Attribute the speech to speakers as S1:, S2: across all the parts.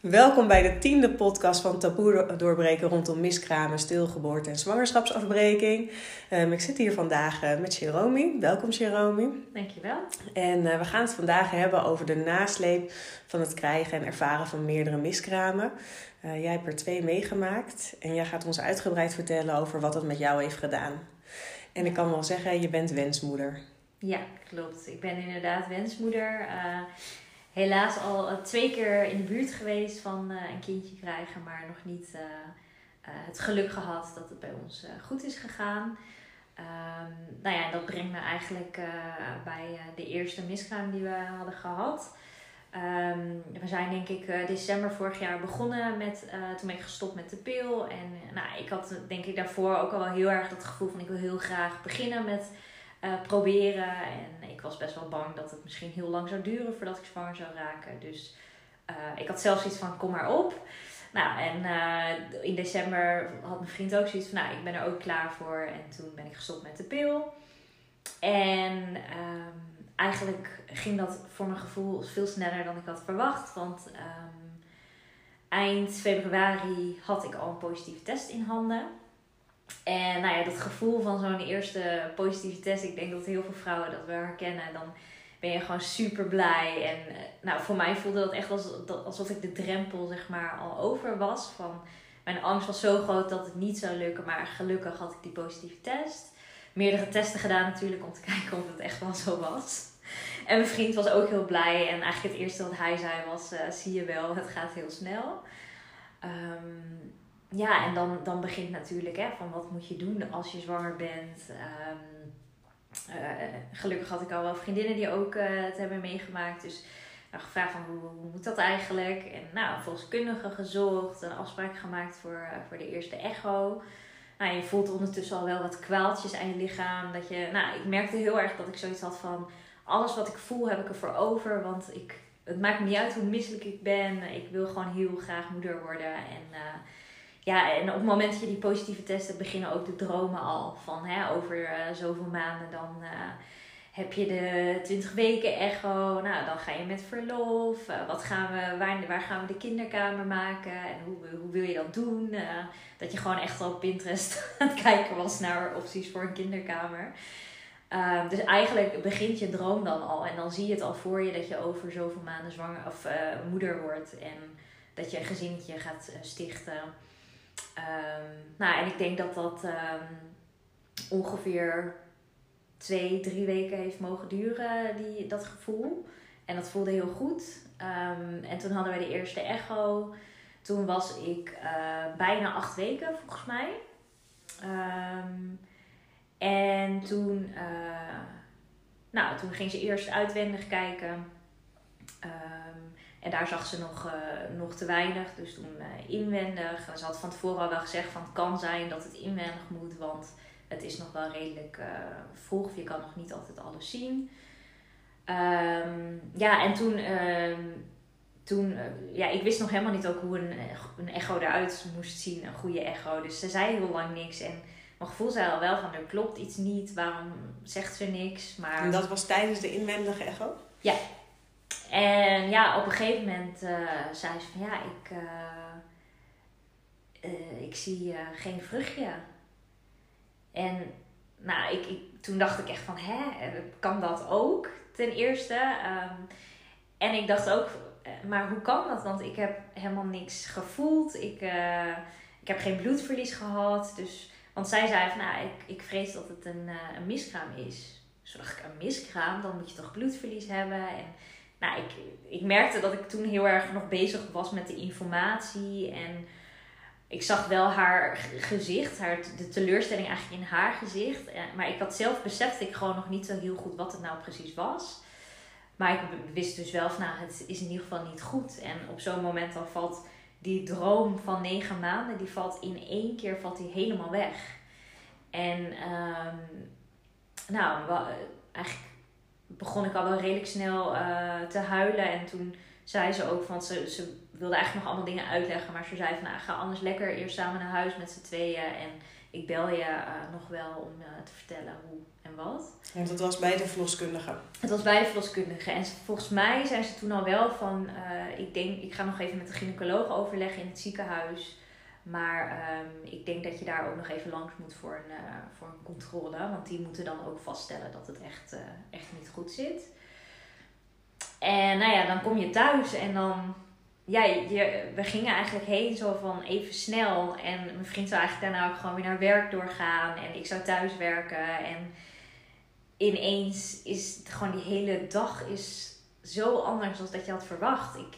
S1: Welkom bij de tiende podcast van Taboe doorbreken rondom miskramen, stilgeboorte en zwangerschapsafbreking. Um, ik zit hier vandaag uh, met Jeromy. Welkom Jeromy.
S2: Dankjewel.
S1: En uh, we gaan het vandaag hebben over de nasleep van het krijgen en ervaren van meerdere miskramen. Uh, jij hebt er twee meegemaakt en jij gaat ons uitgebreid vertellen over wat het met jou heeft gedaan. En ik kan wel zeggen, je bent wensmoeder.
S2: Ja, klopt. Ik ben inderdaad wensmoeder helaas al eh, twee keer in de buurt geweest van eh, een kindje krijgen, maar nog niet eh, het geluk gehad dat het bij ons goed is gegaan. Um, nou ja, dat brengt me eigenlijk bij de eerste miskraam die we hadden gehad. Um, we zijn denk ik december vorig jaar begonnen met, toen ben ik gestopt met de pil. En nou, ik had denk ik daarvoor ook al wel heel erg dat gevoel van ik wil heel graag beginnen met uh, proberen. En ik was best wel bang dat het misschien heel lang zou duren voordat ik zwanger zou raken. Dus uh, ik had zelfs iets van kom maar op. Nou, en uh, in december had mijn vriend ook zoiets van, nou, ik ben er ook klaar voor. En toen ben ik gestopt met de pil. En um, eigenlijk ging dat voor mijn gevoel veel sneller dan ik had verwacht. Want um, eind februari had ik al een positieve test in handen. En nou ja, dat gevoel van zo'n eerste positieve test, ik denk dat heel veel vrouwen dat wel herkennen. Dan ben je gewoon super blij. En eh, nou, voor mij voelde dat echt alsof ik de drempel zeg maar al over was. Van, mijn angst was zo groot dat het niet zou lukken, maar gelukkig had ik die positieve test. Meerdere testen gedaan natuurlijk om te kijken of het echt wel zo was. En mijn vriend was ook heel blij. En eigenlijk het eerste wat hij zei was, uh, zie je wel, het gaat heel snel. Um, ja, en dan, dan begint natuurlijk hè, van wat moet je doen als je zwanger bent. Um, gelukkig had ik al wel vriendinnen die ook uh, het hebben meegemaakt. Dus nou, gevraagd van hoe, hoe moet dat eigenlijk? En nou, volgens kundige gezocht, een afspraak gemaakt voor, uh, voor de eerste echo. Nou, je voelt ondertussen al wel wat kwaaltjes aan je lichaam. Dat je, nou, ik merkte heel erg dat ik zoiets had van alles wat ik voel heb ik ervoor over. Want ik, het maakt me niet uit hoe misselijk ik ben. Ik wil gewoon heel graag moeder worden. En ja, en op het moment dat je die positieve testen beginnen ook de dromen al. Van hè, over uh, zoveel maanden dan uh, heb je de 20 weken echo. Nou, dan ga je met verlof. Uh, wat gaan we, waar, waar gaan we de kinderkamer maken? En hoe, hoe wil je dat doen? dat je gewoon echt op Pinterest aan het kijken was naar opties voor een kinderkamer. Ehm, dus eigenlijk begint je droom dan al. En dan zie je het al voor je dat je over zoveel maanden zwanger of moeder wordt. En dat je een gezinnetje gaat stichten. Um, nou, en ik denk dat dat um, ongeveer twee, drie weken heeft mogen duren, die, dat gevoel. En dat voelde heel goed. Um, en toen hadden we de eerste echo. Toen was ik uh, bijna acht weken, volgens mij. en toen, uh, nou, toen ging ze eerst uitwendig kijken. En daar zag ze nog, uh, nog te weinig. Dus toen uh, inwendig. Ze had van tevoren al wel gezegd van het kan zijn dat het inwendig moet. Want het is nog wel redelijk uh, vroeg. Je kan nog niet altijd alles zien. Um, ja, en toen... Um, toen ja, ik wist nog helemaal niet ook hoe een, een echo eruit moest zien. Een goede echo. Dus ze zei heel lang niks. En mijn gevoel zei al wel van er klopt iets niet. Waarom zegt ze niks? Maar...
S1: En dat was tijdens de inwendige echo?
S2: Ja, en ja, op een gegeven moment uh, zei ze van ja, ik, uh, uh, ik zie geen vruchtje. En nou, ik, ik, toen dacht ik echt van hè, kan dat ook ten eerste? Um, en ik dacht ook, maar hoe kan dat? Want ik heb helemaal niks gevoeld. Ik, ik heb geen bloedverlies gehad. Dus, want zij zei van nou, ik, ik vrees dat het een, een miskraam is. Dus dacht ik, een miskraam? Dan moet je toch bloedverlies hebben? En nou, ik, ik merkte dat ik toen heel erg nog bezig was met de informatie. En ik zag wel haar gezicht, haar, de teleurstelling eigenlijk in haar gezicht. Maar ik had zelf besefte ik gewoon nog niet zo heel goed wat het nou precies was. Maar ik wist dus wel van, nou, het is in ieder geval niet goed. En op zo'n moment dan valt die droom van negen maanden, die valt in één keer valt die helemaal weg. En um, nou, eigenlijk begon ik al wel redelijk snel uh, te huilen. En toen zei ze ook, van ze, ze wilde eigenlijk nog allemaal dingen uitleggen. Maar ze zei van, nou, ga anders lekker eerst samen naar huis met z'n tweeën. En ik bel je uh, nog wel om uh, te vertellen hoe en wat.
S1: Want het was bij de verloskundige?
S2: Het was bij de verloskundige. En volgens mij zijn ze toen al wel van... Ik denk, ik ga nog even met de gynaecoloog overleggen in het ziekenhuis. Maar um, ik denk dat je daar ook nog even langs moet voor een, voor een controle. Want die moeten dan ook vaststellen dat het echt, echt niet goed zit. En nou ja, dan kom je thuis en dan ja, je, we gingen eigenlijk heen zo van even snel. En mijn vriend zou eigenlijk daarna ook gewoon weer naar werk doorgaan. En ik zou thuis werken. En ineens is het gewoon die hele dag is zo anders dan dat je had verwacht. Ik,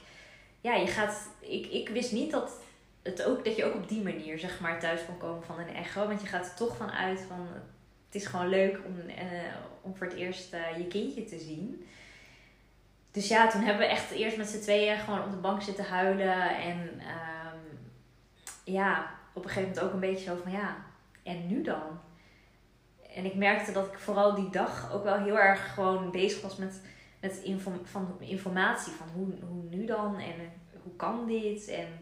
S2: ja, je gaat, ik, ik wist niet dat, het ook, dat je ook op die manier zeg maar, thuis kon komen van een echo. Want je gaat er toch vanuit van het is gewoon leuk om, uh, om voor het eerst uh, je kindje te zien dus ja, toen hebben we echt eerst met z'n tweeën gewoon op de bank zitten huilen. En um, ja, op een gegeven moment ook een beetje zo van ja, en nu dan? En ik merkte dat ik vooral die dag ook wel heel erg gewoon bezig was met, met inform van informatie. Van hoe, hoe nu dan en hoe kan dit? En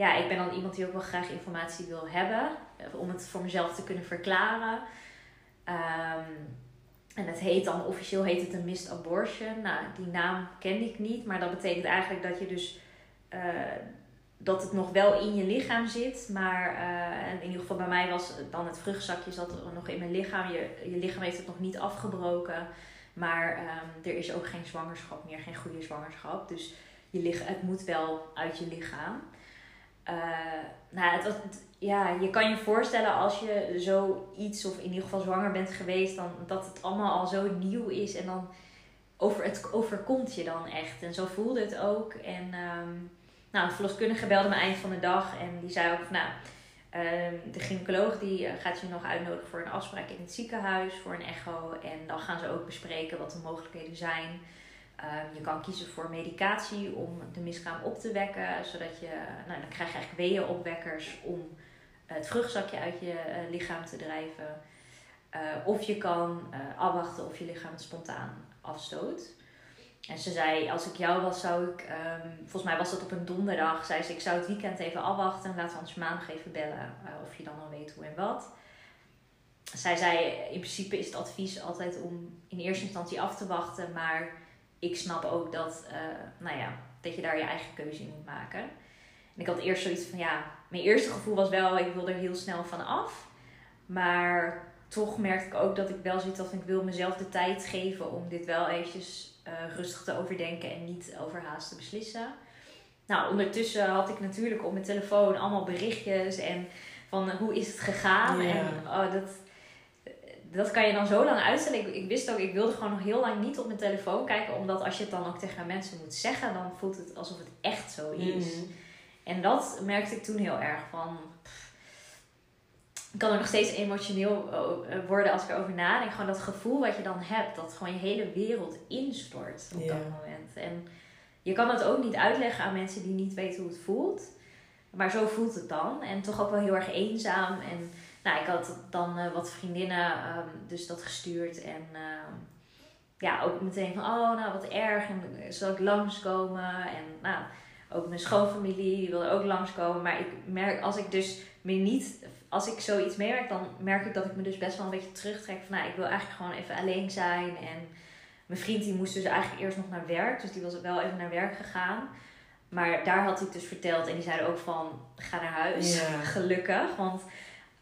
S2: ja, ik ben dan iemand die ook wel graag informatie wil hebben. Om het voor mezelf te kunnen verklaren. Um, en het heet dan, officieel heet het een missed abortion. Nou, die naam kende ik niet, maar dat betekent eigenlijk dat je dus uh, dat het nog wel in je lichaam zit. Maar uh, in ieder geval bij mij was dan het vruchtzakje zat nog in mijn lichaam. Je, je lichaam heeft het nog niet afgebroken. Maar um, er is ook geen zwangerschap meer, geen goede zwangerschap. Dus je lichaam, het moet wel uit je lichaam. Uh, nou, het, het, ja, je kan je voorstellen als je zoiets, of in ieder geval zwanger bent geweest, dan, dat het allemaal al zo nieuw is. En dan over, het overkomt je dan echt. En zo voelde het ook. En um, nou, de verloskundige belde me eind van de dag en die zei ook van, nou, um, de gynaecoloog die eh, gaat je nog uitnodigen voor een afspraak in het ziekenhuis, voor een echo. En dan gaan ze ook bespreken wat de mogelijkheden zijn. Um, je kan kiezen voor medicatie om de miskraam op te wekken, zodat je, nou, dan krijg je eigenlijk weeënopwekkers om het vruchtzakje uit je uh, lichaam te drijven. Uh, of je kan uh, afwachten of je lichaam het spontaan afstoot. En ze zei, als ik jou was, zou ik, um, volgens mij was dat op een donderdag, zei ze, ik zou het weekend even afwachten en laten we ons maandag even bellen of je dan al weet hoe en wat. Zij zei, in principe is het advies altijd om in eerste instantie af te wachten, maar ik snap ook dat, nou ja, dat je daar je eigen keuze in moet maken. En ik had eerst zoiets van, ja, mijn eerste gevoel was wel, ik wil er heel snel van af. Maar toch merkte ik ook dat ik wel zoiets had van, ik wil mezelf de tijd geven om dit wel eventjes uh, rustig te overdenken en niet overhaast te beslissen. Nou, ondertussen had ik natuurlijk op mijn telefoon allemaal berichtjes en van hoe is het gegaan. En oh, dat, dat kan je dan zo lang uitstellen. Ik, ik, wist ook, ik wilde gewoon nog heel lang niet op mijn telefoon kijken. Omdat als je het dan ook tegen mensen moet zeggen, dan voelt het alsof het echt zo is. Mm. En dat merkte ik toen heel erg van. ik kan er nog steeds emotioneel eh, worden als ik erover nadenk. Gewoon dat gevoel wat je dan hebt, dat gewoon je hele wereld instort op dat moment. En je kan het ook niet uitleggen aan mensen die niet weten hoe het voelt. Maar zo voelt het dan. En toch ook wel heel erg eenzaam. En nou, ik had dan uh, wat vriendinnen um, dus dat gestuurd. En uh, ja, ook meteen van, oh, nou wat erg. En zal ik langskomen? En nou, ook mijn schoonfamilie wilde ook langskomen. Maar ik merk, als ik dus me niet, als ik zoiets meewerk, dan merk ik dat ik me dus best wel een beetje terugtrek. Van nou, ik wil eigenlijk gewoon even alleen zijn. En mijn vriend die moest dus eigenlijk eerst nog naar werk. Dus die was wel even naar werk gegaan. Maar daar had hij het dus verteld. En die zeiden ook van, ga naar huis. Gelukkig. Want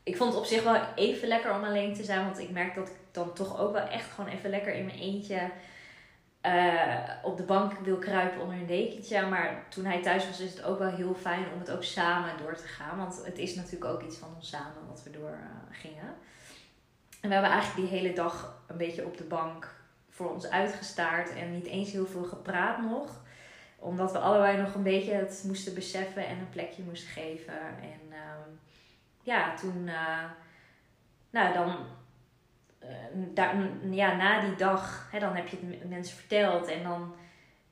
S2: ik vond het op zich wel even lekker om alleen te zijn. Want ik merk dat ik dan toch ook wel echt gewoon even lekker in mijn eentje uh, op de bank wil kruipen onder een dekentje. Maar toen hij thuis was, is het ook wel heel fijn om het ook samen door te gaan. Want het is natuurlijk ook iets van ons samen wat we door uh, gingen. En we hebben eigenlijk die hele dag een beetje op de bank voor ons uitgestaard. En niet eens heel veel gepraat nog. Omdat we allebei nog een beetje het moesten beseffen en een plekje moesten geven. En ja, toen... Uh, nou, dan daar, ja, na die dag, hè, dan heb je het mensen verteld. En dan,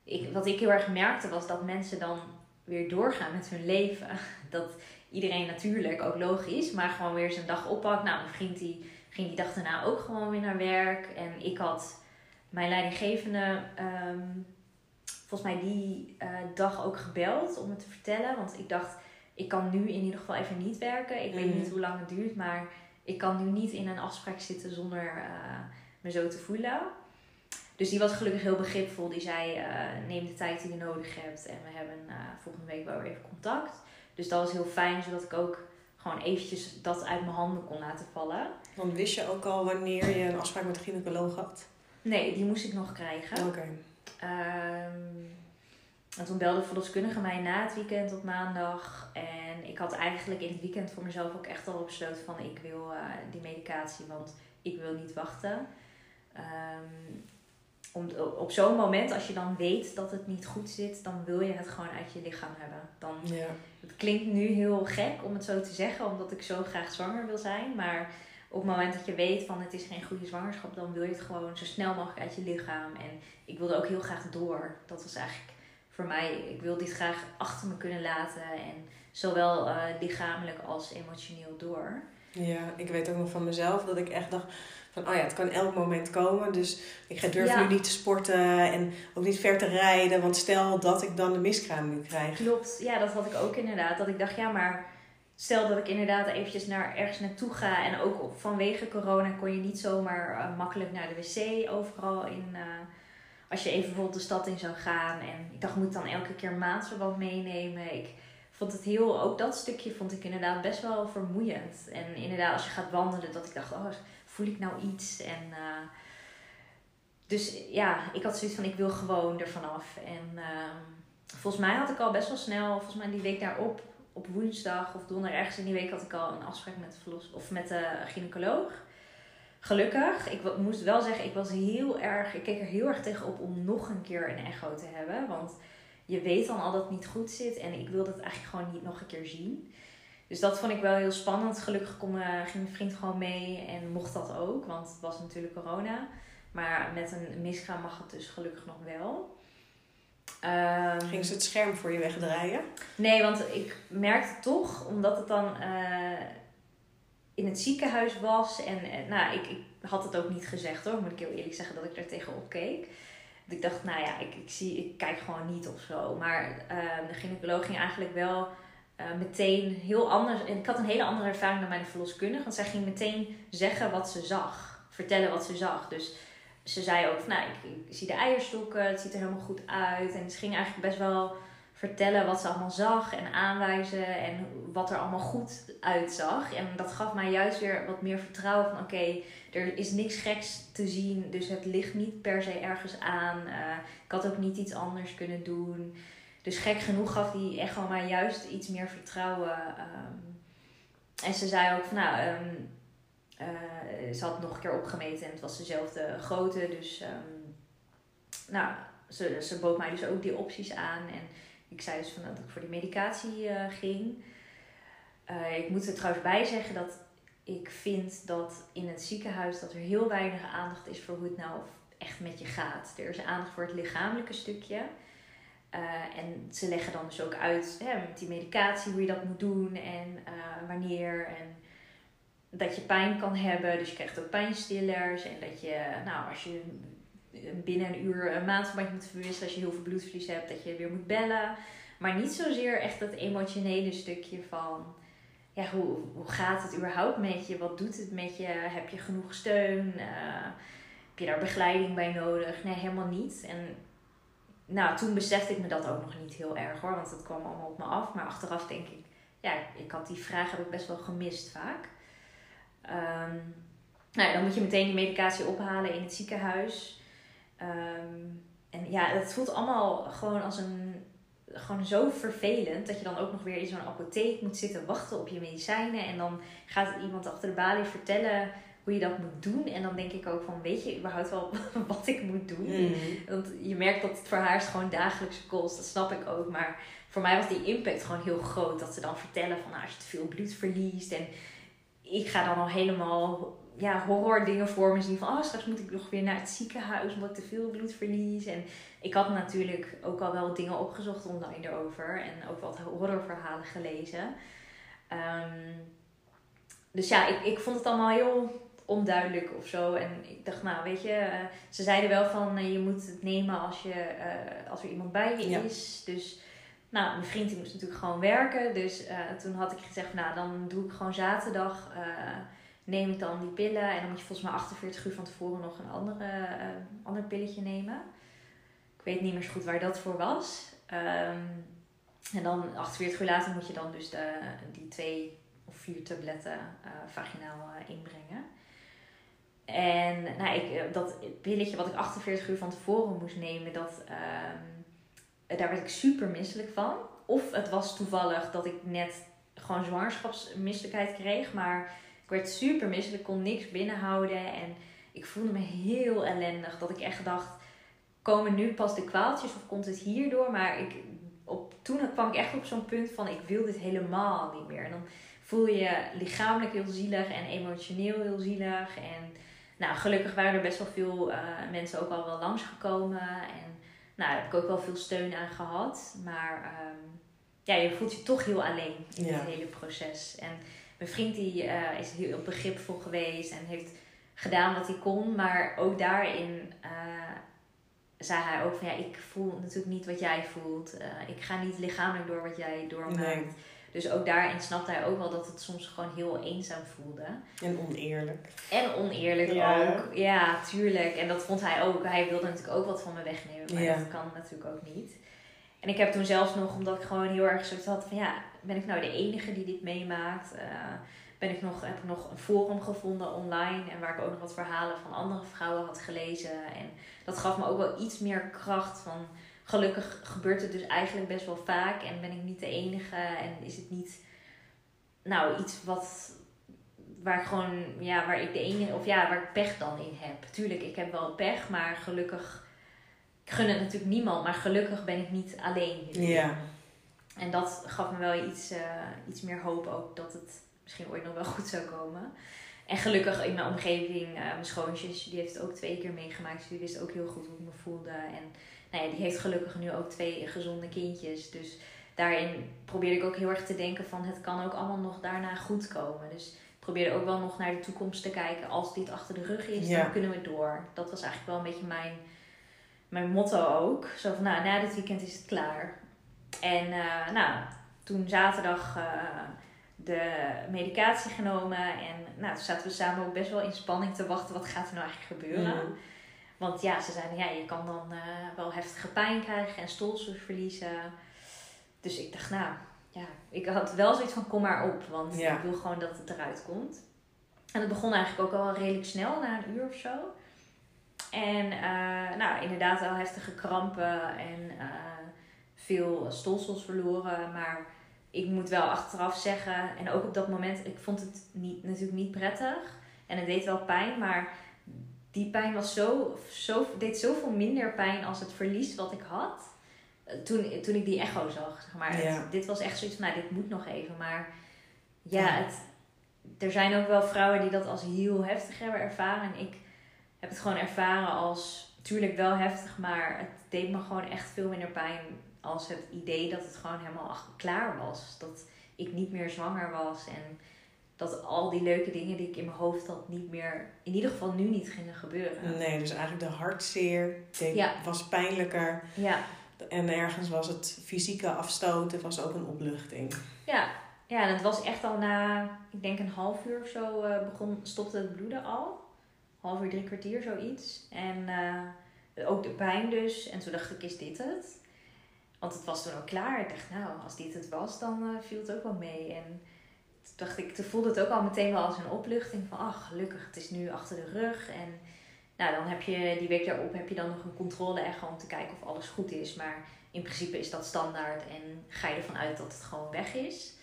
S2: ik, wat ik heel erg merkte, was dat mensen dan weer doorgaan met hun leven. Dat iedereen natuurlijk, ook logisch, maar gewoon weer zijn dag oppakt. Nou, mijn vriend die ging die dag daarna ook gewoon weer naar werk. En ik had mijn leidinggevende um, volgens mij die eh, dag ook gebeld om het te vertellen. Want ik dacht, ik kan nu in ieder geval even niet werken. Ik weet
S1: Mhm.
S2: niet hoe lang het duurt, maar ik kan nu niet in een afspraak zitten zonder eh, me zo te voelen. Dus die was gelukkig heel begripvol. Die zei, eh, neem de tijd die je nodig hebt. En we hebben eh, volgende week wel weer even contact. Dus dat was heel fijn, zodat ik ook gewoon eventjes dat uit mijn handen kon laten vallen.
S1: Want wist je ook al wanneer je een afspraak met de gynaecoloog had?
S2: Nee, die moest ik nog krijgen.
S1: Oké.
S2: Ehm, en toen belde de verloskundige mij na het weekend op maandag. En ik had eigenlijk in het weekend voor mezelf ook echt al besloten van ik wil eh, die medicatie, want ik wil niet wachten. Ehm, om, op zo'n moment, als je dan weet dat het niet goed zit, dan wil je het gewoon uit je lichaam hebben. Dan,
S1: Ja.
S2: het klinkt nu heel gek om het zo te zeggen, omdat ik zo graag zwanger wil zijn. Maar op het moment dat je weet van het is geen goede zwangerschap, dan wil je het gewoon zo snel mogelijk uit je lichaam. En ik wilde ook heel graag door. Dat was eigenlijk voor mij, ik wil dit graag achter me kunnen laten. En zowel eh, lichamelijk als emotioneel door.
S1: Ja, ik weet ook nog van mezelf dat ik echt dacht van, oh ja, het kan elk moment komen. Dus ik ga durf
S2: Ja.
S1: nu niet te sporten en ook niet ver te rijden. Want stel dat ik dan de miskraam nu krijg.
S2: Klopt, ja, dat had ik ook inderdaad. Dat ik dacht, ja, maar stel dat ik inderdaad eventjes naar, ergens naartoe ga. En ook op, vanwege corona kon je niet zomaar eh, makkelijk naar de wc overal in. eh, als je even bijvoorbeeld de stad in zou gaan. En ik dacht, moet ik dan elke keer maandverband meenemen? Ik vond het heel, ook dat stukje vond ik inderdaad best wel vermoeiend. En inderdaad, als je gaat wandelen, dat ik dacht, oh, voel ik nou iets? En eh, dus ja, ik had zoiets van, ik wil gewoon ervan af. En ehm, volgens mij had ik al best wel snel, volgens mij die week daarop, op woensdag of donderdag, ergens in die week had ik al een afspraak met de, verlos of met de gynaecoloog. Gelukkig, ik moest wel zeggen, ik was heel erg, ik keek er heel erg tegenop om nog een keer een echo te hebben. Want je weet dan al dat het niet goed zit en ik wilde het eigenlijk gewoon niet nog een keer zien. Dus dat vond ik wel heel spannend. Gelukkig kon, eh, ging mijn vriend gewoon mee en mocht dat ook, want het was natuurlijk corona. Maar met een miskraam mag het dus gelukkig nog wel. Ehm,
S1: Ging ze het scherm voor je wegdraaien?
S2: Nee, want ik merkte toch, omdat het dan eh, in het ziekenhuis was. En nou, ik, ik had het ook niet gezegd hoor, moet ik heel eerlijk zeggen, dat ik er tegenop keek. Ik dacht, nou ja, ik, ik, zie, ik kijk gewoon niet of zo. Maar eh, de gynaecoloog ging eigenlijk wel eh, meteen heel anders. En ik had een hele andere ervaring dan mijn verloskundige. Want zij ging meteen zeggen wat ze zag. Vertellen wat ze zag. Dus ze zei ook nou, ik, ik zie de eierstokken, het ziet er helemaal goed uit. En ze ging eigenlijk best wel vertellen wat ze allemaal zag en aanwijzen en wat er allemaal goed uitzag. En dat gaf mij juist weer wat meer vertrouwen van oké, er is niks geks te zien, dus het ligt niet per se ergens aan. Eh, ik had ook niet iets anders kunnen doen. Dus gek genoeg gaf die echo mij juist iets meer vertrouwen. ehm. en ze zei ook van nou, ehm, eh, ze had nog een keer opgemeten en het was dezelfde grootte. Dus ehm, nou, ze, ze bood mij dus ook die opties aan. En ik zei dus van dat ik voor die medicatie eh, ging. Eh, ik moet er trouwens bij zeggen dat ik vind dat in het ziekenhuis dat er heel weinig aandacht is voor hoe het nou echt met je gaat. Er is aandacht voor het lichamelijke stukje. Eh, en ze leggen dan dus ook uit hè, met die medicatie hoe je dat moet doen en wanneer. En dat je pijn kan hebben, dus je krijgt ook pijnstillers. En dat je, nou, als je binnen een uur een maandverband moet verwisselen, als je heel veel bloedverlies hebt, dat je weer moet bellen. Maar niet zozeer echt dat emotionele stukje van, ja, hoe, hoe gaat het überhaupt met je? Wat doet het met je? Heb je genoeg steun? Eh, heb je daar begeleiding bij nodig? Nee, helemaal niet. En nou, toen besefte ik me dat ook nog niet heel erg hoor, want het kwam allemaal op me af. Maar achteraf denk ik, ja, ik had die vraag heb ik best wel gemist vaak. Ehm, nou, dan moet je meteen die medicatie ophalen in het ziekenhuis. Ehm, en ja, het voelt allemaal gewoon als een. Gewoon zo vervelend dat je dan ook nog weer in zo'n apotheek moet zitten wachten op je medicijnen. En dan gaat iemand achter de balie vertellen hoe je dat moet doen. En dan denk ik ook van, weet je überhaupt wel wat ik moet doen?
S1: Mm.
S2: Want je merkt dat het voor haar is gewoon dagelijkse kost. Dat snap ik ook. Maar voor mij was die impact gewoon heel groot. Dat ze dan vertellen van, nou, als je te veel bloed verliest. En ik ga dan al helemaal ja, horror dingen voor me zien. Van, oh, straks moet ik nog weer naar het ziekenhuis omdat ik te veel bloed verlies. En ik had natuurlijk ook al wel dingen opgezocht online erover. En ook wat horrorverhalen gelezen. Ehm, dus ja, ik, ik vond het allemaal heel onduidelijk of zo. En ik dacht, nou weet je, eh, ze zeiden wel van eh, je moet het nemen als, je, eh, als er iemand bij je
S1: Ja.
S2: is. Dus nou, mijn vriend die moest natuurlijk gewoon werken. Dus toen had ik gezegd, nou dan doe ik gewoon zaterdag, neem ik dan die pillen. En dan moet je volgens mij 48 uur van tevoren nog een andere, eh, ander pilletje nemen. Ik weet niet meer zo goed waar dat voor was. Ehm, en dan 48 uur later moet je dan dus de, die twee of vier tabletten eh, vaginaal eh, inbrengen. En nou, ik, dat pilletje wat ik 48 uur van tevoren moest nemen, dat, ehm, daar werd ik super misselijk van. Of het was toevallig dat ik net gewoon zwangerschapsmisselijkheid kreeg, maar ik werd super misselijk, kon niks binnenhouden en ik voelde me heel ellendig. Dat ik echt dacht, komen nu pas de kwaaltjes of komt het hierdoor? Maar ik, op, toen kwam ik echt op zo'n punt van, ik wil dit helemaal niet meer. En dan voel je lichamelijk heel zielig en emotioneel heel zielig. En nou, gelukkig waren er best wel veel eh, mensen ook al wel langsgekomen. En nou, daar heb ik ook wel veel steun aan gehad. Maar ehm, ja, je voelt je toch heel alleen in
S1: Ja.
S2: het hele proces. En mijn vriend die eh, is heel begripvol geweest en heeft gedaan wat hij kon. Maar ook daarin eh, zei hij ook van ja, ik voel natuurlijk niet wat jij voelt. Eh, ik ga niet lichamelijk door wat jij doormaakt.
S1: Nee.
S2: Dus ook daarin snapte hij ook wel dat het soms gewoon heel eenzaam voelde.
S1: En oneerlijk.
S2: En oneerlijk
S1: Ja.
S2: ook. Ja, tuurlijk. En dat vond hij ook. Hij wilde natuurlijk ook wat van me wegnemen. Maar
S1: Ja.
S2: dat kan natuurlijk ook niet. En ik heb toen zelfs nog, omdat ik gewoon heel erg zoiets had van ja, ben ik nou de enige die dit meemaakt? Eh, ben ik nog, heb ik nog een forum gevonden online en waar ik ook nog wat verhalen van andere vrouwen had gelezen. En dat gaf me ook wel iets meer kracht van gelukkig gebeurt het dus eigenlijk best wel vaak en ben ik niet de enige en is het niet nou iets wat waar ik gewoon ja waar ik de enige of ja waar ik pech dan in heb. Tuurlijk, ik heb wel pech, maar gelukkig gun het natuurlijk niemand, maar gelukkig ben ik niet alleen.
S1: Ja.
S2: En dat gaf me wel iets, eh, iets meer hoop ook dat het misschien ooit nog wel goed zou komen. En gelukkig in mijn omgeving, eh, mijn schoonzus, die heeft het ook twee keer meegemaakt. Dus die wist ook heel goed hoe ik me voelde. En nou ja, die heeft gelukkig nu ook twee gezonde kindjes. Dus daarin probeerde ik ook heel erg te denken van het kan ook allemaal nog daarna goed komen. Dus ik probeerde ook wel nog naar de toekomst te kijken. Als dit achter de rug is,
S1: Ja.
S2: dan kunnen we door. Dat was eigenlijk wel een beetje mijn, mijn motto ook. Zo van nou, na dit weekend is het klaar. En eh, nou, toen zaterdag eh, de medicatie genomen. En nou, toen zaten we samen ook best wel in spanning te wachten. Wat gaat er nou eigenlijk gebeuren?
S1: Mhm.
S2: Want ja, ze zeiden, ja, je kan dan eh, wel heftige pijn krijgen en stolsels verliezen. Dus ik dacht, nou, ja, ik had wel zoiets van, kom maar op. Want
S1: Ja.
S2: ik wil gewoon dat het eruit komt. En het begon eigenlijk ook al redelijk snel, na een uur of zo. En nou, inderdaad wel heftige krampen en veel stolsels verloren. Maar ik moet wel achteraf zeggen, en ook op dat moment, ik vond het niet, natuurlijk niet prettig. En het deed wel pijn, maar die pijn was zo, zo, deed zoveel minder pijn als het verlies wat ik had. eh, Toen, toen ik die echo zag, zeg maar.
S1: Ja.
S2: Het- dit was echt zoiets van, nou, dit moet nog even. Maar ja,
S1: Ja.
S2: Het, er zijn ook wel vrouwen die dat als heel heftig hebben ervaren. En ik heb het gewoon ervaren als, tuurlijk wel heftig, maar het deed me gewoon echt veel minder pijn als het idee dat het gewoon helemaal klaar was. Dat ik niet meer zwanger was en dat al die leuke dingen die ik in mijn hoofd had niet meer, in ieder geval nu niet gingen gebeuren.
S1: Nee, dus eigenlijk de hartzeer deed-
S2: Ja.
S1: was pijnlijker.
S2: Ja,
S1: En ergens was het fysieke afstoten was ook een opluchting.
S2: ja. Ja, en het was echt al na, ik denk een half uur of zo, eh, begon, stopte het bloeden al. Half uur, drie kwartier, zoiets. En eh, ook de pijn dus. En toen dacht ik, is dit het? Want het was toen ook klaar. Ik dacht, nou, als dit het was, dan eh, viel het ook wel mee. En toen dacht ik, toen voelde het ook al meteen wel als een opluchting van, ach, gelukkig, het is nu achter de rug. En nou, dan heb je die week daarop heb je dan nog een controle echo om te kijken of alles goed is. Maar in principe is dat standaard en ga je ervan uit dat het gewoon weg is.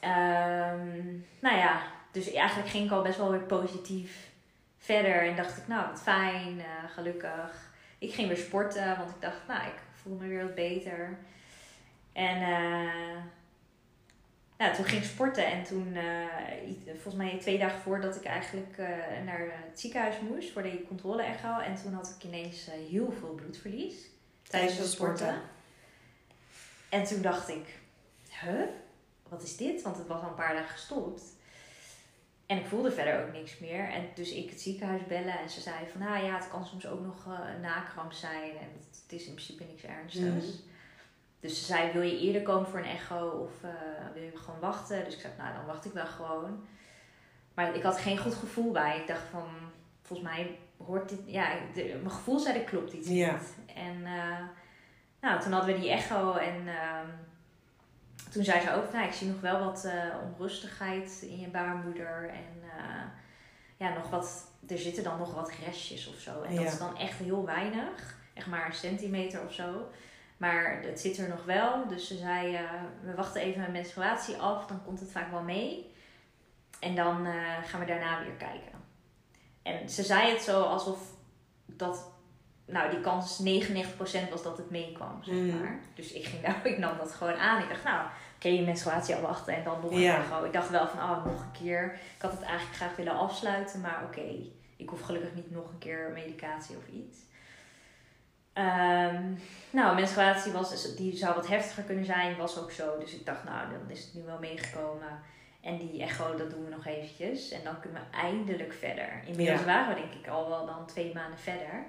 S2: Ehm, nou ja, dus eigenlijk ging ik al best wel weer positief verder. En dacht ik, nou, wat fijn, eh, gelukkig. Ik ging weer sporten, want ik dacht, nou, ik voel me weer wat beter. En eh, nou, toen ging ik sporten en toen, eh, volgens mij twee dagen voordat ik eigenlijk eh, naar het ziekenhuis moest voor de controle echo. En toen had ik ineens heel veel bloedverlies tijdens het sporten. En toen dacht ik, huh? Wat is dit? Want het was al een paar dagen gestopt. En ik voelde verder ook niks meer. En dus ik het ziekenhuis bellen en ze zei van, nou ja, het kan soms ook nog uh, een nakramp zijn en het, het, is in principe niks ernstigs.
S1: Mhm.
S2: Dus ze zei, wil je eerder komen voor een echo of uh, wil je gewoon wachten? Dus ik zei, nou dan wacht ik wel gewoon. Maar ik had geen goed gevoel bij. Ik dacht van, volgens mij hoort dit, ja, de, mijn gevoel zei dat klopt iets
S1: Ja.
S2: niet. En uh, nou, toen hadden we die echo en uh, toen zei ze ook, nou, ik zie nog wel wat uh, onrustigheid in je baarmoeder en uh, ja, nog wat, er zitten dan nog wat restjes of zo. En
S1: Ja.
S2: dat is dan echt heel weinig, echt maar een centimeter of zo. Maar het zit er nog wel, dus ze zei, uh, we wachten even mijn menstruatie af, dan komt het vaak wel mee. En dan gaan we daarna weer kijken. En ze zei het zo alsof dat, nou die kans 99% was dat het meekwam, zeg
S1: Mm.
S2: maar. Dus ik, ging daar, ik nam dat gewoon aan. Ik dacht, nou, oké, je menstruatie afwachten en dan nog een
S1: Ja.
S2: Ik dacht wel van, oh, nog een keer. Ik had het eigenlijk graag willen afsluiten, maar oké, ik hoef gelukkig niet nog een keer medicatie of iets. Ehm, nou, menstruatie was, die zou wat heftiger kunnen zijn, was ook zo. Dus ik dacht, nou, dan is het nu wel meegekomen. En die echo, dat doen we nog eventjes. En dan kunnen we eindelijk verder. Inmiddels
S1: Ja.
S2: waren we denk ik al wel dan twee maanden verder.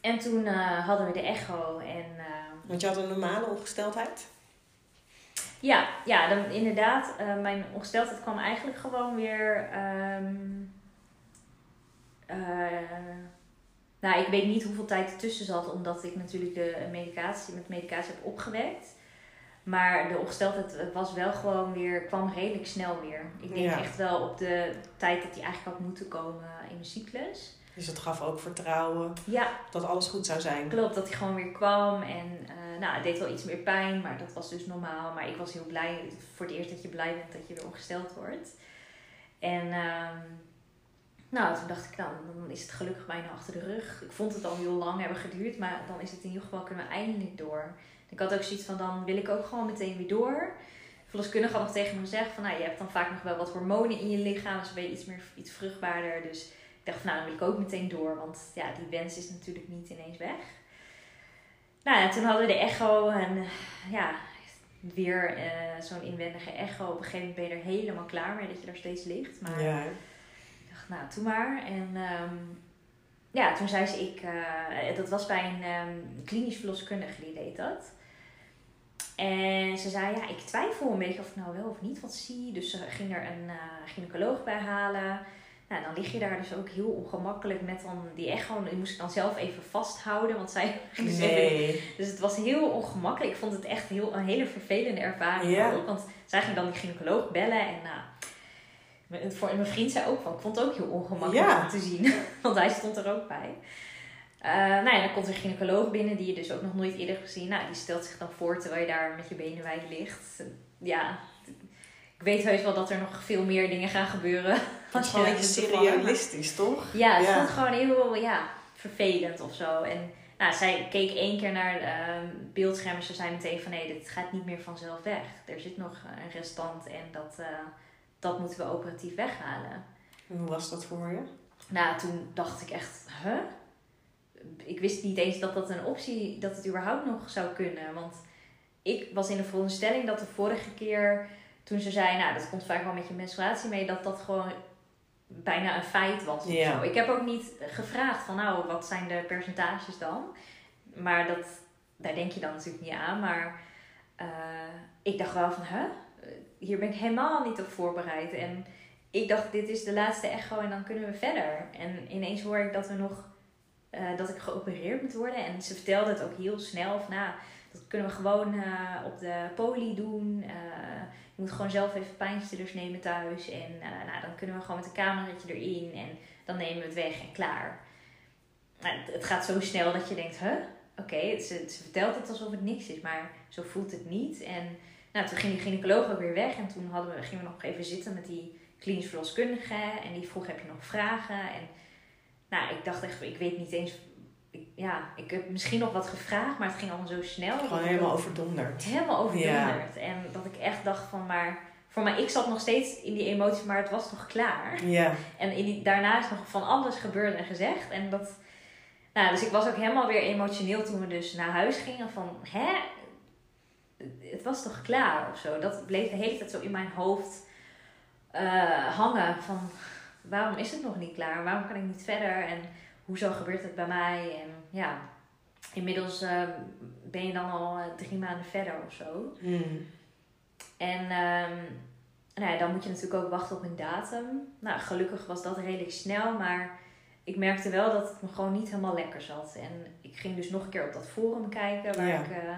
S2: En toen eh, hadden we de echo en... eh,
S1: Want je had een normale ongesteldheid?
S2: ja, ja dan, inderdaad. eh, mijn ongesteldheid kwam eigenlijk gewoon weer... ehm, eh, nou, ik weet niet hoeveel tijd ertussen zat, omdat ik natuurlijk de medicatie, met medicatie heb opgewekt. Maar de ongesteldheid was wel gewoon weer, kwam redelijk snel weer. Ik denk
S1: Ja.
S2: echt wel op de tijd dat die eigenlijk had moeten komen in mijn cyclus.
S1: Dus het gaf ook vertrouwen
S2: Ja,
S1: dat alles goed zou zijn.
S2: klopt dat hij gewoon weer kwam. En eh, nou, het deed wel iets meer pijn, maar dat was dus normaal. Maar ik was heel blij voor het eerst dat je blij bent dat je weer ongesteld wordt. En ehm, nou, toen dacht ik, nou, dan is het gelukkig bijna achter de rug. Ik vond het al heel lang hebben geduurd, maar dan is het in ieder geval kunnen we eindelijk door. Ik had ook zoiets van, dan wil ik ook gewoon meteen weer door. Verloskundige had nog tegen me gezegd van, nou, je hebt dan vaak nog wel wat hormonen in je lichaam, dus ben je iets meer iets vruchtbaarder. Dus dacht nou, dan wil ik ook meteen door, want ja, die wens is natuurlijk niet ineens weg. Nou ja, toen hadden we de echo en ja, weer eh, zo'n inwendige echo. Op een gegeven moment ben je er helemaal klaar mee dat je daar steeds ligt. Maar
S1: Ja.
S2: ik dacht, nou, doe maar. En ehm, ja, toen zei ze, ik, eh, dat was bij een ehm, klinisch verloskundige die deed dat. En ze zei, ja, ik twijfel een beetje of ik nou wel of niet wat zie. Dus ze ging er een eh, gynaecoloog bij halen. Nou, dan lig je daar dus ook heel ongemakkelijk met dan die echo. Die moest ik dan zelf even vasthouden, want zij ging dus
S1: Nee.
S2: dus het was heel ongemakkelijk. Ik vond het echt heel, een hele vervelende ervaring.
S1: Ja.
S2: ook. Want zij ging dan die gynaecoloog bellen. En nou, voor, mijn vriend zei ook van, ik vond het ook heel ongemakkelijk
S1: Ja.
S2: om te zien. Want hij stond er ook bij. Eh, nou ja, dan komt er een gynaecoloog binnen die je dus ook nog nooit eerder gezien. Nou, die stelt zich dan voor terwijl je daar met je benen wijd ligt. Ja, ik weet heus wel dat er nog veel meer dingen gaan gebeuren.
S1: Het is gewoon een
S2: je
S1: beetje toch?
S2: ja, het
S1: Ja.
S2: vond gewoon heel ja, vervelend of zo. En nou, zij keek één keer naar uh, beeldscherm en ze zei meteen van nee, dit gaat niet meer vanzelf weg. Er zit nog een restant en dat, eh, dat moeten we operatief weghalen.
S1: En Hoe was dat voor je?
S2: Nou, toen dacht ik echt, huh? Ik wist niet eens dat dat een optie, dat het überhaupt nog zou kunnen. Want ik was in de veronderstelling dat de vorige keer, toen ze zei, nou, dat komt vaak wel met je menstruatie mee, dat dat gewoon bijna een feit was. of
S1: Ja.
S2: zo. Ik heb ook niet gevraagd van, nou, wat zijn de percentages dan? Maar dat, daar denk je dan natuurlijk niet aan. Maar eh, ik dacht wel van, huh? Hier ben ik helemaal niet op voorbereid. En ik dacht, dit is de laatste echo en dan kunnen we verder. En ineens hoor ik dat we nog eh, dat ik geopereerd moet worden. En ze vertelde het ook heel snel. Van, nou, dat kunnen we gewoon eh, op de poli doen. Je moet gewoon zelf even pijnstillers nemen thuis. En eh, nou, dan kunnen we gewoon met een cameraatje erin. En dan nemen we het weg en klaar. Het, gaat zo snel dat je denkt, huh? Oké, ze, vertelt het alsof het niks is. Maar zo voelt het niet. En nou, toen ging die gynaecoloog ook weer weg. En toen hadden we, gingen we nog even zitten met die klinisch verloskundige. En die vroeg, heb je nog vragen? En nou, ik dacht echt, ik weet niet eens... Ja, ik heb misschien nog wat gevraagd, maar het ging allemaal zo snel.
S1: Gewoon helemaal overdonderd.
S2: Helemaal overdonderd. En dat ik echt dacht van, maar... Voor mij, ik zat nog steeds in die emotie, maar het was toch klaar.
S1: Ja.
S2: En in die, daarna is nog van alles gebeurd en gezegd. En dat... Nou, dus ik was ook helemaal weer emotioneel toen we dus naar huis gingen. Van, hè? Het was toch klaar of zo? Dat bleef de hele tijd zo in mijn hoofd eh, hangen van waarom is het nog niet klaar? Waarom kan ik niet verder? En hoezo gebeurt het bij mij? En ja, inmiddels eh, ben je dan al eh, drie maanden verder of zo.
S1: Hmm.
S2: En ehm, nou ja, dan moet je natuurlijk ook wachten op een datum. Nou, gelukkig was dat redelijk snel, maar ik merkte wel dat het me gewoon niet helemaal lekker zat. En ik ging dus nog een keer op dat forum kijken. Waar
S1: Ja.
S2: ik, eh,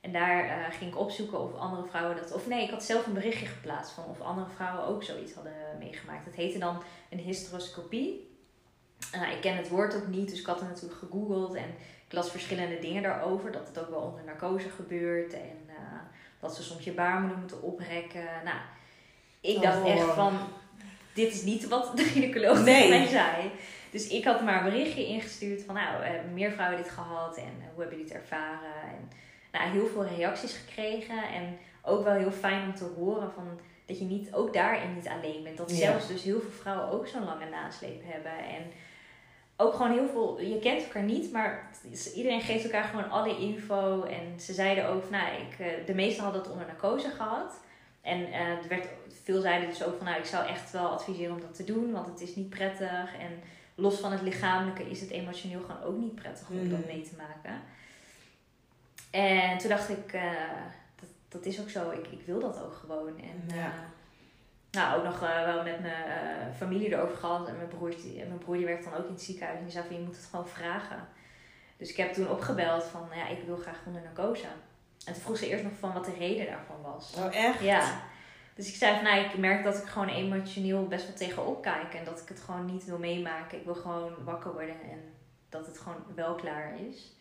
S2: en daar eh, ging ik opzoeken of andere vrouwen dat. Of nee, ik had zelf een berichtje geplaatst van of andere vrouwen ook zoiets hadden meegemaakt. Het heette dan een hysteroscopie. Nou, ik ken het woord ook niet, dus ik had het natuurlijk gegoogeld en ik las verschillende dingen daarover. Dat het ook wel onder narcose gebeurt en eh, dat ze soms je baarmoeder moeten oprekken. Nou, ik dacht
S1: Oh.
S2: echt van, dit is niet wat de gynaecoloog
S1: Nee.
S2: mij zei. Dus ik had maar een berichtje ingestuurd van, nou, hebben meer vrouwen dit gehad en eh, hoe hebben jullie het ervaren? En nou, heel veel reacties gekregen en ook wel heel fijn om te horen van dat je niet, ook daarin niet alleen bent. Dat
S1: Ja.
S2: zelfs dus heel veel vrouwen ook zo'n lange nasleep hebben. En ook gewoon heel veel, je kent elkaar niet, maar iedereen geeft elkaar gewoon alle info. En ze zeiden ook, nou, ik, eh, de meesten hadden het onder narcose gehad. En eh, er werd, veel zeiden dus ook van, nou, ik zou echt wel adviseren om dat te doen, want het is niet prettig. En los van het lichamelijke is het emotioneel gewoon ook niet prettig om dat
S1: Mhm.
S2: mee te maken. En toen dacht ik, eh, dat, dat is ook zo, ik, ik wil dat ook gewoon. En,
S1: Ja.
S2: Nou, ook nog eh, wel met mijn eh, familie erover gehad. En mijn broer, die- mijn broer die werkt dan ook in het ziekenhuis. En die zei van, je moet het gewoon vragen. Dus ik heb toen opgebeld van, ja, ik wil graag onder narcose. En toen vroeg ze eerst nog van wat de reden daarvan was.
S1: Oh, echt?
S2: Ja. Dus ik zei van, nou, ik merk dat ik gewoon emotioneel best wel tegenop kijk. En dat ik het gewoon niet wil meemaken. Ik wil gewoon wakker worden en dat het gewoon wel klaar is.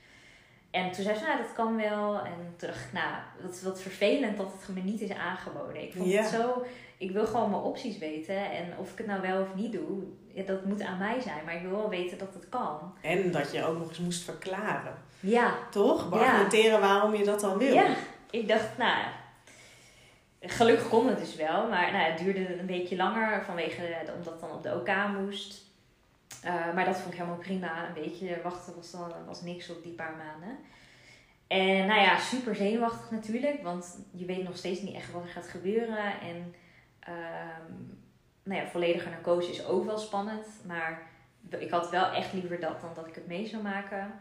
S2: En toen zei ze, nou, dat kan wel. En toen dacht ik, nou, dat is wat vervelend dat het me niet is aangeboden. Ik vond het zo, ik wil gewoon mijn opties weten. En of ik het nou wel of niet doe, ja, dat moet aan mij zijn. Maar ik wil wel weten dat het kan.
S1: En dat je ook nog eens moest verklaren.
S2: Ja,
S1: Toch? Beargumenteren waarom je dat dan wil.
S2: Ja, ik dacht, nou, gelukkig kon het dus wel. Maar nou, het duurde een beetje langer vanwege, de- omdat het dan op de OK moest. Eh, maar dat vond ik helemaal prima. Een beetje wachten was, dan, was niks op die paar maanden. En nou ja, super zenuwachtig natuurlijk. Want je weet nog steeds niet echt wat er gaat gebeuren. En ehm, nou ja, volledige narcose is ook wel spannend. Maar ik had wel echt liever dat dan dat ik het mee zou maken.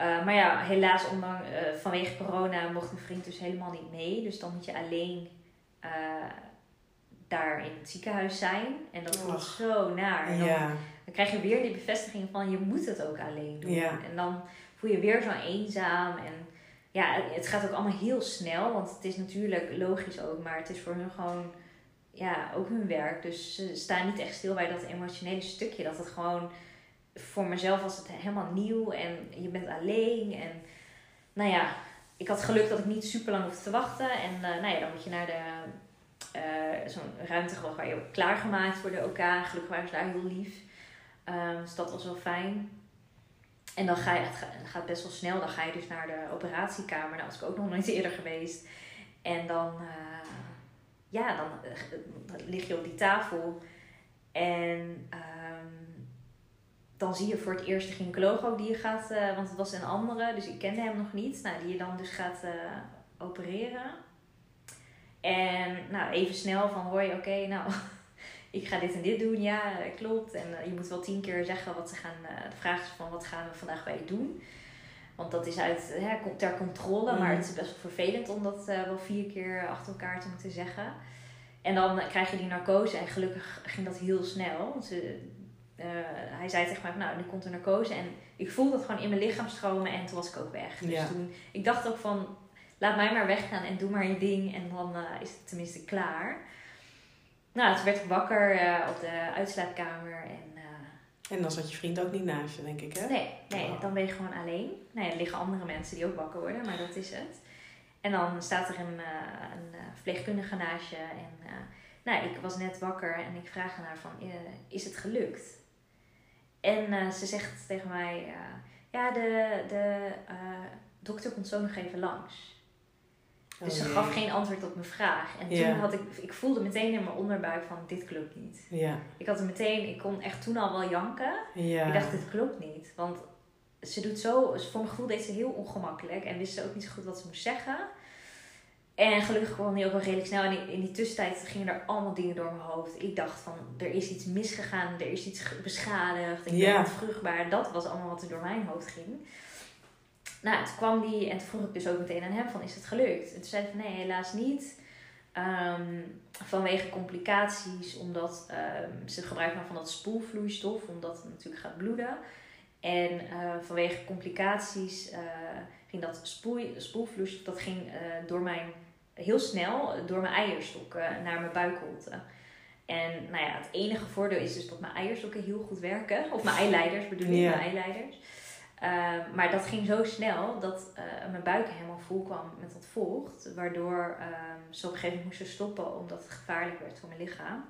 S2: Uh, maar ja, helaas ondanks, uh, vanwege corona mocht mijn vriend dus helemaal niet mee. Dus dan moet je alleen uh, daar in het ziekenhuis zijn. En dat voelt zo naar. En dan,
S1: Ja.
S2: dan krijg je weer die bevestiging van je moet het ook alleen doen.
S1: Ja.
S2: En dan voel je weer zo eenzaam. En ja, het gaat ook allemaal heel snel. Want het is natuurlijk logisch ook. Maar het is voor hun gewoon ja, ook hun werk. Dus ze staan niet echt stil bij dat emotionele stukje. Dat het gewoon voor mezelf was het helemaal nieuw en je bent alleen. En nou ja, ik had geluk dat ik niet super lang hoefde te wachten. En uh, nou ja, dan moet je naar de, uh, zo'n ruimte gewoon waar je ook klaargemaakt voor de OK. Gelukkig waren ze daar heel lief. Um, dus dat was wel fijn. En dan ga je, het gaat best wel snel. Dan ga je dus naar de operatiekamer. Daar was ik ook nog nooit eerder geweest. En dan, uh, ja, dan, dan lig je op die tafel. En um, dan zie je voor het eerst de gynaecoloog ook die je gaat, uh, want het was een andere, dus ik kende hem nog niet, nou, die je dan dus gaat uh, opereren. En nou, even snel van hoor je, oké, nou, ik ga dit en dit doen, ja, klopt. En je moet wel tien keer zeggen wat ze gaan, de vraag is van wat gaan we vandaag bij je doen. Want dat is uit hè, ter controle, maar het is best wel vervelend om dat uh, wel vier keer achter elkaar te moeten zeggen. En dan krijg je die narcose en gelukkig ging dat heel snel. Ze, uh, hij zei tegen mij, nou, nu komt er narcose. En ik voelde dat gewoon in mijn lichaam stromen en toen was ik ook weg. Dus
S1: Ja.
S2: toen, ik dacht ook van, laat mij maar weggaan en doe maar je ding. En dan uh, is het tenminste klaar. Nou, toen werd ik wakker uh, op de uitslaapkamer. En,
S1: en dan zat je vriend ook niet naast je, denk ik, hè?
S2: nee, nee, dan ben je gewoon alleen. Nou ja, er liggen andere mensen die ook wakker worden, maar dat is het. En dan staat er een, uh, een verpleegkundige naast je. En uh, nou, ik was net wakker en ik vraag aan haar van, uh, is het gelukt? En uh, ze zegt tegen mij, uh, ja, de, de uh, dokter komt zo nog even langs. Dus
S1: Oh,
S2: ze gaf geen antwoord op mijn vraag. En toen had ik, ik voelde meteen in mijn onderbuik van, dit klopt niet.
S1: Ja.
S2: Ik had er meteen, ik kon echt toen al wel janken.
S1: Ja.
S2: Ik dacht, dit klopt niet. Want ze doet zo, voor mijn gevoel deed ze heel ongemakkelijk. En wist ze ook niet zo goed wat ze moest zeggen. En gelukkig kwam die ook wel redelijk snel. En in die tussentijd gingen er allemaal dingen door mijn hoofd. Ik dacht van, er is iets misgegaan, er is iets beschadigd, ik ben
S1: Ja.
S2: niet vruchtbaar. Dat was allemaal wat er door mijn hoofd ging. Nou, toen kwam die en toen vroeg ik dus ook meteen aan hem van, is het gelukt? En toen zei hij van, nee, helaas niet. Ehm, vanwege complicaties, omdat ehm, ze gebruiken nou van dat spoelvloeistof, omdat het natuurlijk gaat bloeden. En eh, vanwege complicaties eh, ging dat spoel, spoelvloeistof, dat ging eh, door mijn, heel snel door mijn eierstokken naar mijn buikholte. En nou ja, het enige voordeel is dus dat mijn eierstokken heel goed werken. Of mijn eileiders bedoel ik,
S1: Ja.
S2: mijn eileiders. Eh, maar dat ging zo snel dat eh, mijn buik helemaal vol kwam met dat vocht. Waardoor eh, ze op een gegeven moment moesten stoppen omdat het gevaarlijk werd voor mijn lichaam.